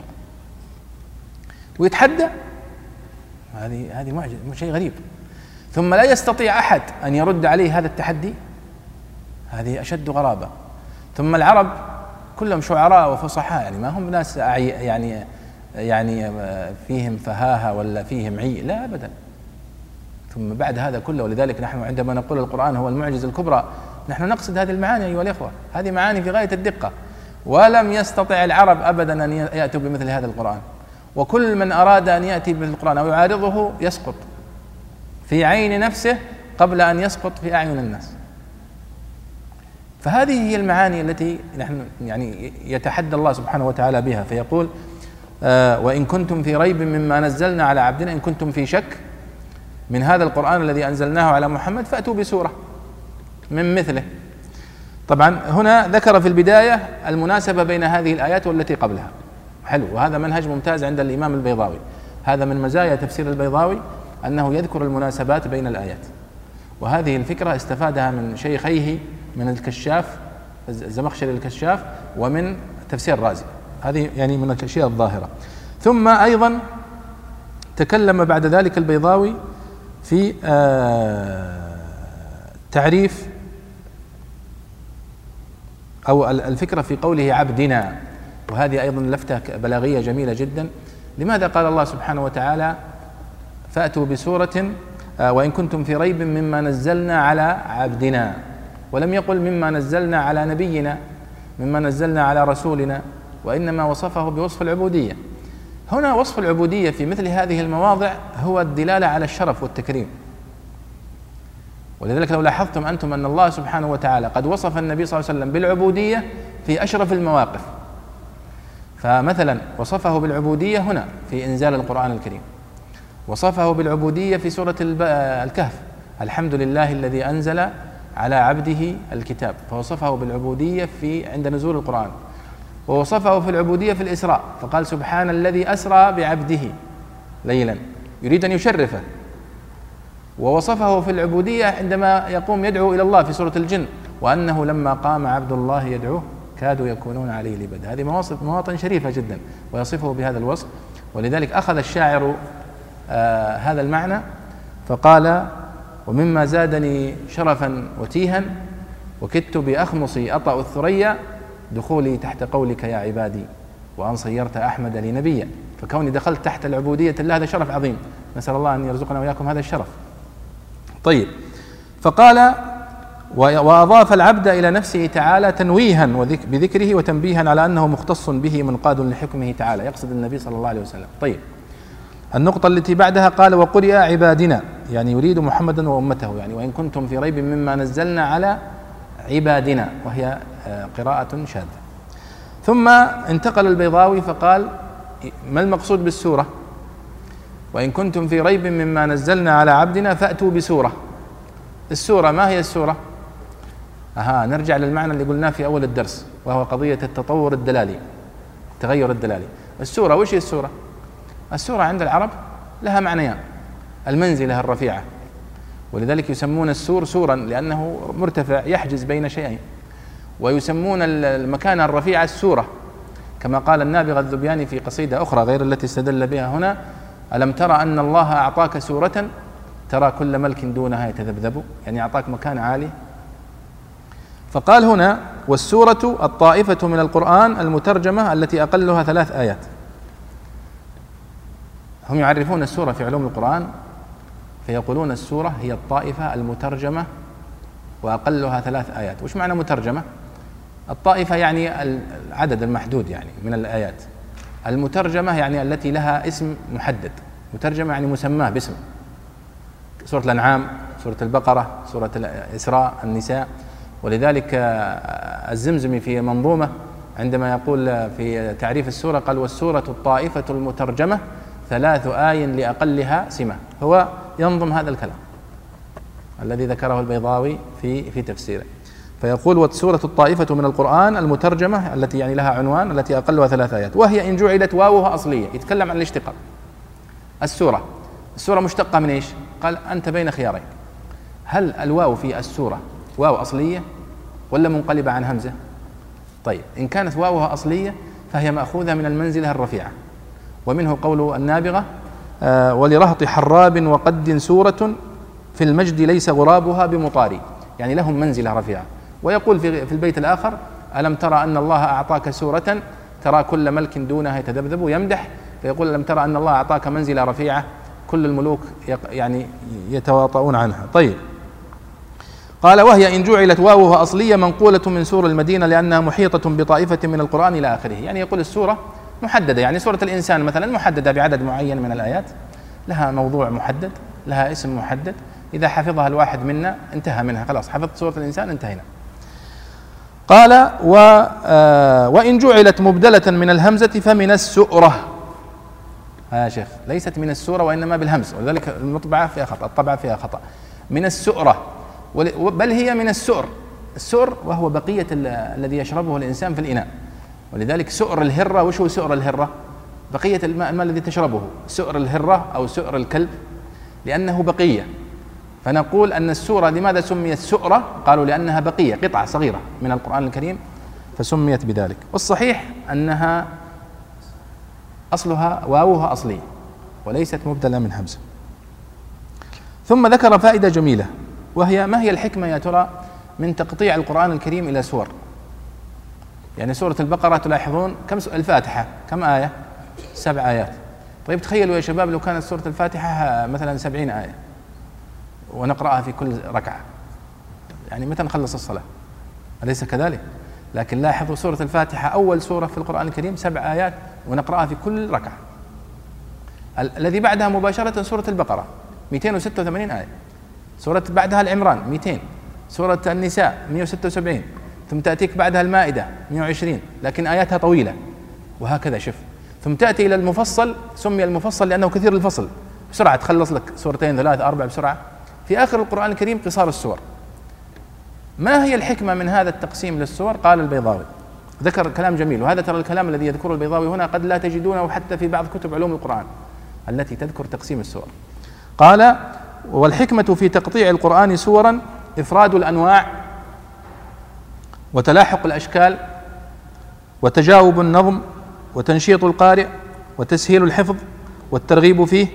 ويتحدى هذه هذه معجزة شيء غريب. ثم لا يستطيع أحد أن يرد عليه هذا التحدي. هذه أشد غرابة. ثم العرب كلهم شعراء وفصحاء يعني ما هم ناس يعني يعني فيهم فهاهة ولا فيهم عي. لا أبدا. ثم بعد هذا كله ولذلك نحن عندما نقول القرآن هو المعجزة الكبرى نحن نقصد هذه المعاني أيها الإخوة. هذه معاني في غاية الدقة. ولم يستطع العرب أبدا أن يأتوا بمثل هذا القرآن. وكل من أراد أن يأتي بالقرآن أو يعارضه يسقط في عين نفسه قبل أن يسقط في أعين الناس. فهذه هي المعاني التي نحن يعني يتحدى الله سبحانه وتعالى بها فيقول آه وإن كنتم في ريب مما نزلنا على عبدنا إن كنتم في شك من هذا القرآن الذي أنزلناه على محمد فأتوا بسورة من مثله. طبعا هنا ذكر في البداية المناسبة بين هذه الآيات والتي قبلها. حلو. وهذا منهج ممتاز عند الإمام البيضاوي. هذا من مزايا تفسير البيضاوي أنه يذكر المناسبات بين الآيات. وهذه الفكرة استفادها من شيخيه من الكشاف الزمخشري الكشاف ومن تفسير الرازي هذه يعني من الأشياء الظاهرة. ثم أيضا تكلم بعد ذلك البيضاوي في آه، تعريف أو الفكرة في قوله عبدنا. وهذه أيضا لفتة بلاغية جميلة جدا. لماذا قال الله سبحانه وتعالى فأتوا بسورة آه، وإن كنتم في ريب مما نزلنا على عبدنا ولم يقل مما نزلنا على نبينا مما نزلنا على رسولنا وإنما وصفه بوصف العبودية. هنا وصف العبودية في مثل هذه المواضع هو الدلالة على الشرف والتكريم. ولذلك لو لاحظتم أنتم أن الله سبحانه وتعالى قد وصف النبي صلى الله عليه وسلم بالعبودية في أشرف المواقف. فمثلا وصفه بالعبودية هنا في إنزال القرآن الكريم. وصفه بالعبودية في سورة الكهف. الحمد لله الذي أنزل على عبده الكتاب. فوصفه بالعبودية في عند نزول القرآن. ووصفه في العبودية في الإسراء. فقال سبحان الذي أسرى بعبده ليلا. يريد أن يشرفه. ووصفه في العبودية عندما يقوم يدعو إلى الله في سورة الجن. وأنه لما قام عبد الله يدعوه كادوا يكونون عليه لبدا هذه مواصف مواطن شريفة جدا ويصفه بهذا الوصف. ولذلك أخذ الشاعر آه هذا المعنى فقال ومما زادني شرفا وتيها وكدت بأخمصي أطأ الثريا دخولي تحت قولك يا عبادي وأن صيرت أحمد لي نبيا. فكوني دخلت تحت العبودية الله هذا شرف عظيم. نسأل الله أن يرزقنا وإياكم هذا الشرف. طيب فقال وأضاف العبد إلى نفسه تعالى تنويها بذكره وتنبيها على أنه مختص به منقاد لحكمه تعالى يقصد النبي صلى الله عليه وسلم. طيب. النقطة التي بعدها قال وقرئ عبادنا يعني يريد محمدا وأمته يعني وإن كنتم في ريب مما نزلنا على عبادنا وهي آه، قراءة شاذة. ثم انتقل البيضاوي فقال ما المقصود بالسورة؟ وإن كنتم في ريب مما نزلنا على عبدنا فأتوا بسورة. السورة ما هي السورة؟ أها نرجع للمعنى اللي قلناه في أول الدرس وهو قضية التطور الدلالي التغير الدلالي. السورة وش هي السورة؟ السورة عند العرب لها معنيان المنزلة الرفيعة. ولذلك يسمون السور سورا لأنه مرتفع يحجز بين شيئين. ويسمون المكان الرفيع السورة. كما قال النابغة الذبياني في قصيدة أخرى غير التي استدل بها هنا ألم ترى أن الله أعطاك سورة ترى كل ملك دونها يتذبذب؟ يعني أعطاك مكان عالي فقال هنا والسورة الطائفة من القرآن المترجمة التي أقلها ثلاث آيات. هم يعرفون السورة في علوم القرآن فيقولون السورة هي الطائفة المترجمة وأقلها ثلاث آيات. وش معنى مترجمة؟ الطائفة يعني العدد المحدود يعني من الآيات. المترجمة يعني التي لها اسم محدد. مترجمة يعني مسماة باسم. سورة الأنعام سورة البقرة سورة الإسراء النساء. ولذلك الزمزمي في منظومة عندما يقول في تعريف السورة قال والسورة الطائفة المترجمة ثلاث آي لأقلها سمة. هو ينظم هذا الكلام الذي ذكره البيضاوي في في تفسيره. فيقول والسورة الطائفة من القرآن المترجمة التي يعني لها عنوان التي أقلها ثلاث آيات وهي إن جعلت واوها أصلية. يتكلم عن الاشتقاق. السورة السورة مشتقة من إيش؟ قال أنت بين خيارين. هل الواو في السورة واو أصلية ولا منقلبة عن همزة؟ طيب إن كانت واوها أصلية فهي مأخوذة من المنزلة الرفيعة. ومنه قول النابغة آه ولرهط حراب وقد سورة في المجد ليس غرابها بمطاري يعني لهم منزلة رفيعة. ويقول في, في البيت الآخر ألم ترى أن الله أعطاك سورة ترى كل ملك دونها يتذبذب يمدح فيقول ألم ترى أن الله أعطاك منزلة رفيعة كل الملوك يعني يتواطؤون عنها. طيب قال وهي إن جعلت واوها أصلية منقولة من سور المدينة لأنها محيطة بطائفة من القرآن إلى آخره. يعني يقول السورة محددة. يعني سورة الإنسان مثلا محددة بعدد معين من الآيات. لها موضوع محدد لها اسم محدد. إذا حفظها الواحد منا انتهى منها. خلاص حفظت سورة الإنسان انتهينا. قال و آه وإن جعلت مبدلة من الهمزة فمن السؤرة. يا شيخ ليست من السورة وإنما بالهمز. ولذلك المطبعة فيها خطأ الطبعة فيها خطأ. من السؤرة. بل هي من السؤر. السؤر وهو بقية الذي يشربه الإنسان في الإناء. ولذلك سؤر الهرة وش هو سؤر الهرة؟ بقية الماء, الماء الذي تشربه. سؤر الهرة أو سؤر الكلب لأنه بقية. فنقول أن السورة لماذا سميت سؤرة؟ قالوا لأنها بقية قطعة صغيرة من القرآن الكريم فسميت بذلك. والصحيح أنها أصلها واوها أصلي وليست مبدلة من همزة. ثم ذكر فائدة جميلة. وهي ما هي الحكمة يا ترى من تقطيع القرآن الكريم إلى سور؟ يعني سورة البقرة تلاحظون كم الفاتحة؟ كم آية؟ سبع آيات. طيب تخيلوا يا شباب لو كانت سورة الفاتحة مثلا سبعين آية ونقرأها في كل ركعة. يعني متى نخلص الصلاة؟ أليس كذلك؟ لكن لاحظوا سورة الفاتحة أول سورة في القرآن الكريم سبع آيات ونقرأها في كل ركعة. الذي بعدها مباشرة سورة البقرة. 286 آية. سورة بعدها العمران 200 سورة النساء 176 ثم تأتيك بعدها المائدة 120 لكن آياتها طويلة. وهكذا شوف. ثم تأتي إلى المفصل سمي المفصل لأنه كثير الفصل بسرعة تخلص لك سورتين ثلاث أربع بسرعة. في آخر القرآن الكريم قصار السور. ما هي الحكمة من هذا التقسيم للسور؟ قال البيضاوي. ذكر كلام جميل. وهذا ترى الكلام الذي يذكره البيضاوي هنا قد لا تجدونه حتى في بعض كتب علوم القرآن التي تذكر تقسيم السور. قال والحكمة في تقطيع القرآن سورا إفراد الأنواع وتلاحق الأشكال وتجاوب النظم وتنشيط القارئ وتسهيل الحفظ والترغيب فيه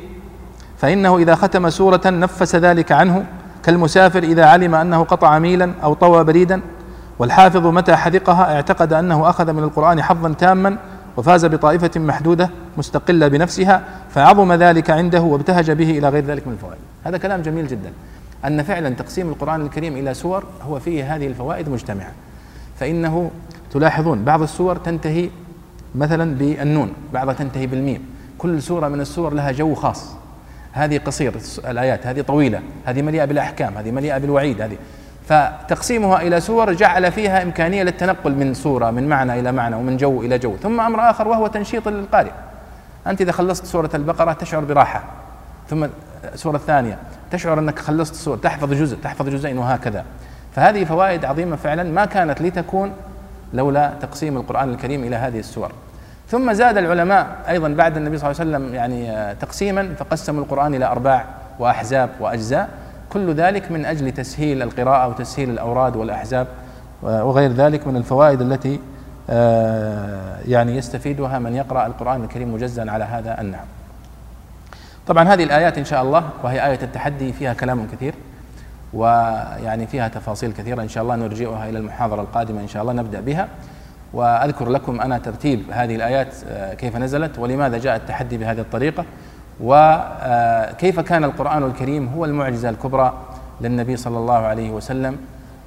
فإنه إذا ختم سورة نفس ذلك عنه كالمسافر إذا علم أنه قطع ميلا أو طوى بريدا والحافظ متى حذقها اعتقد أنه أخذ من القرآن حظا تاما وفاز بطائفة محدودة مستقلة بنفسها فعظم ذلك عنده وابتهج به إلى غير ذلك من الفوائد. هذا كلام جميل جدا. أن فعلا تقسيم القرآن الكريم إلى سور هو فيه هذه الفوائد مجتمعة. فإنه تلاحظون بعض السور تنتهي مثلا بالنون بعضها تنتهي بالميم. كل سورة من السور لها جو خاص. هذه قصير الآيات هذه طويلة هذه مليئة بالأحكام هذه مليئة بالوعيد هذه فتقسيمها إلى سور جعل فيها إمكانية للتنقل من سورة من معنى إلى معنى ومن جو إلى جو. ثم أمر آخر وهو تنشيط للقارئ. أنت إذا خلصت سورة البقرة تشعر براحة. ثم السورة الثانية تشعر أنك خلصت سورة تحفظ جزء تحفظ جزئين وهكذا. فهذه فوائد عظيمة فعلا ما كانت لتكون لولا تقسيم القرآن الكريم إلى هذه السور. ثم زاد العلماء أيضا بعد النبي صلى الله عليه وسلم يعني تقسيما فقسموا القرآن إلى أرباع وأحزاب وأجزاء. كل ذلك من أجل تسهيل القراءة وتسهيل الأوراد والأحزاب وغير ذلك من الفوائد التي آه، يعني يستفيدها من يقرأ القرآن الكريم مجزأ على هذا النحو. طبعا هذه الآيات إن شاء الله وهي آية التحدي فيها كلام كثير ويعني فيها تفاصيل كثيرة إن شاء الله نرجئها إلى المحاضرة القادمة إن شاء الله نبدأ بها. وأذكر لكم أنا ترتيب هذه الآيات آه، كيف نزلت ولماذا جاء التحدي بهذه الطريقة. وكيف كان القرآن الكريم هو المعجزة الكبرى للنبي صلى الله عليه وسلم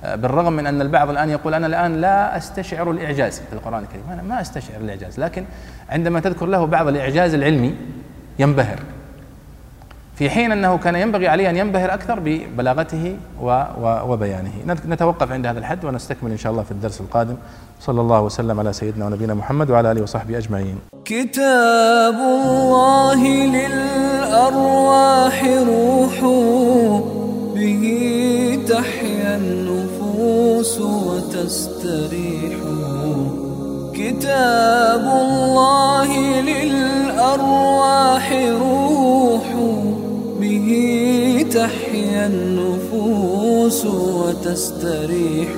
آه، بالرغم من أن البعض الآن يقول أنا الآن لا أستشعر الإعجاز في القرآن الكريم. أنا ما أستشعر الإعجاز لكن عندما تذكر له بعض الإعجاز العلمي ينبهر. في حين أنه كان ينبغي عليه أن ينبهر أكثر ببلاغته وبيانه. نتوقف عند هذا الحد ونستكمل إن شاء الله في الدرس القادم. صلى الله وسلم على سيدنا ونبينا محمد وعلى آله وصحبه أجمعين. كتاب الله للأرواح روح به تحيا النفوس وتستريح. كتاب الله للأرواح روح به تحيا النفوس وتستريح.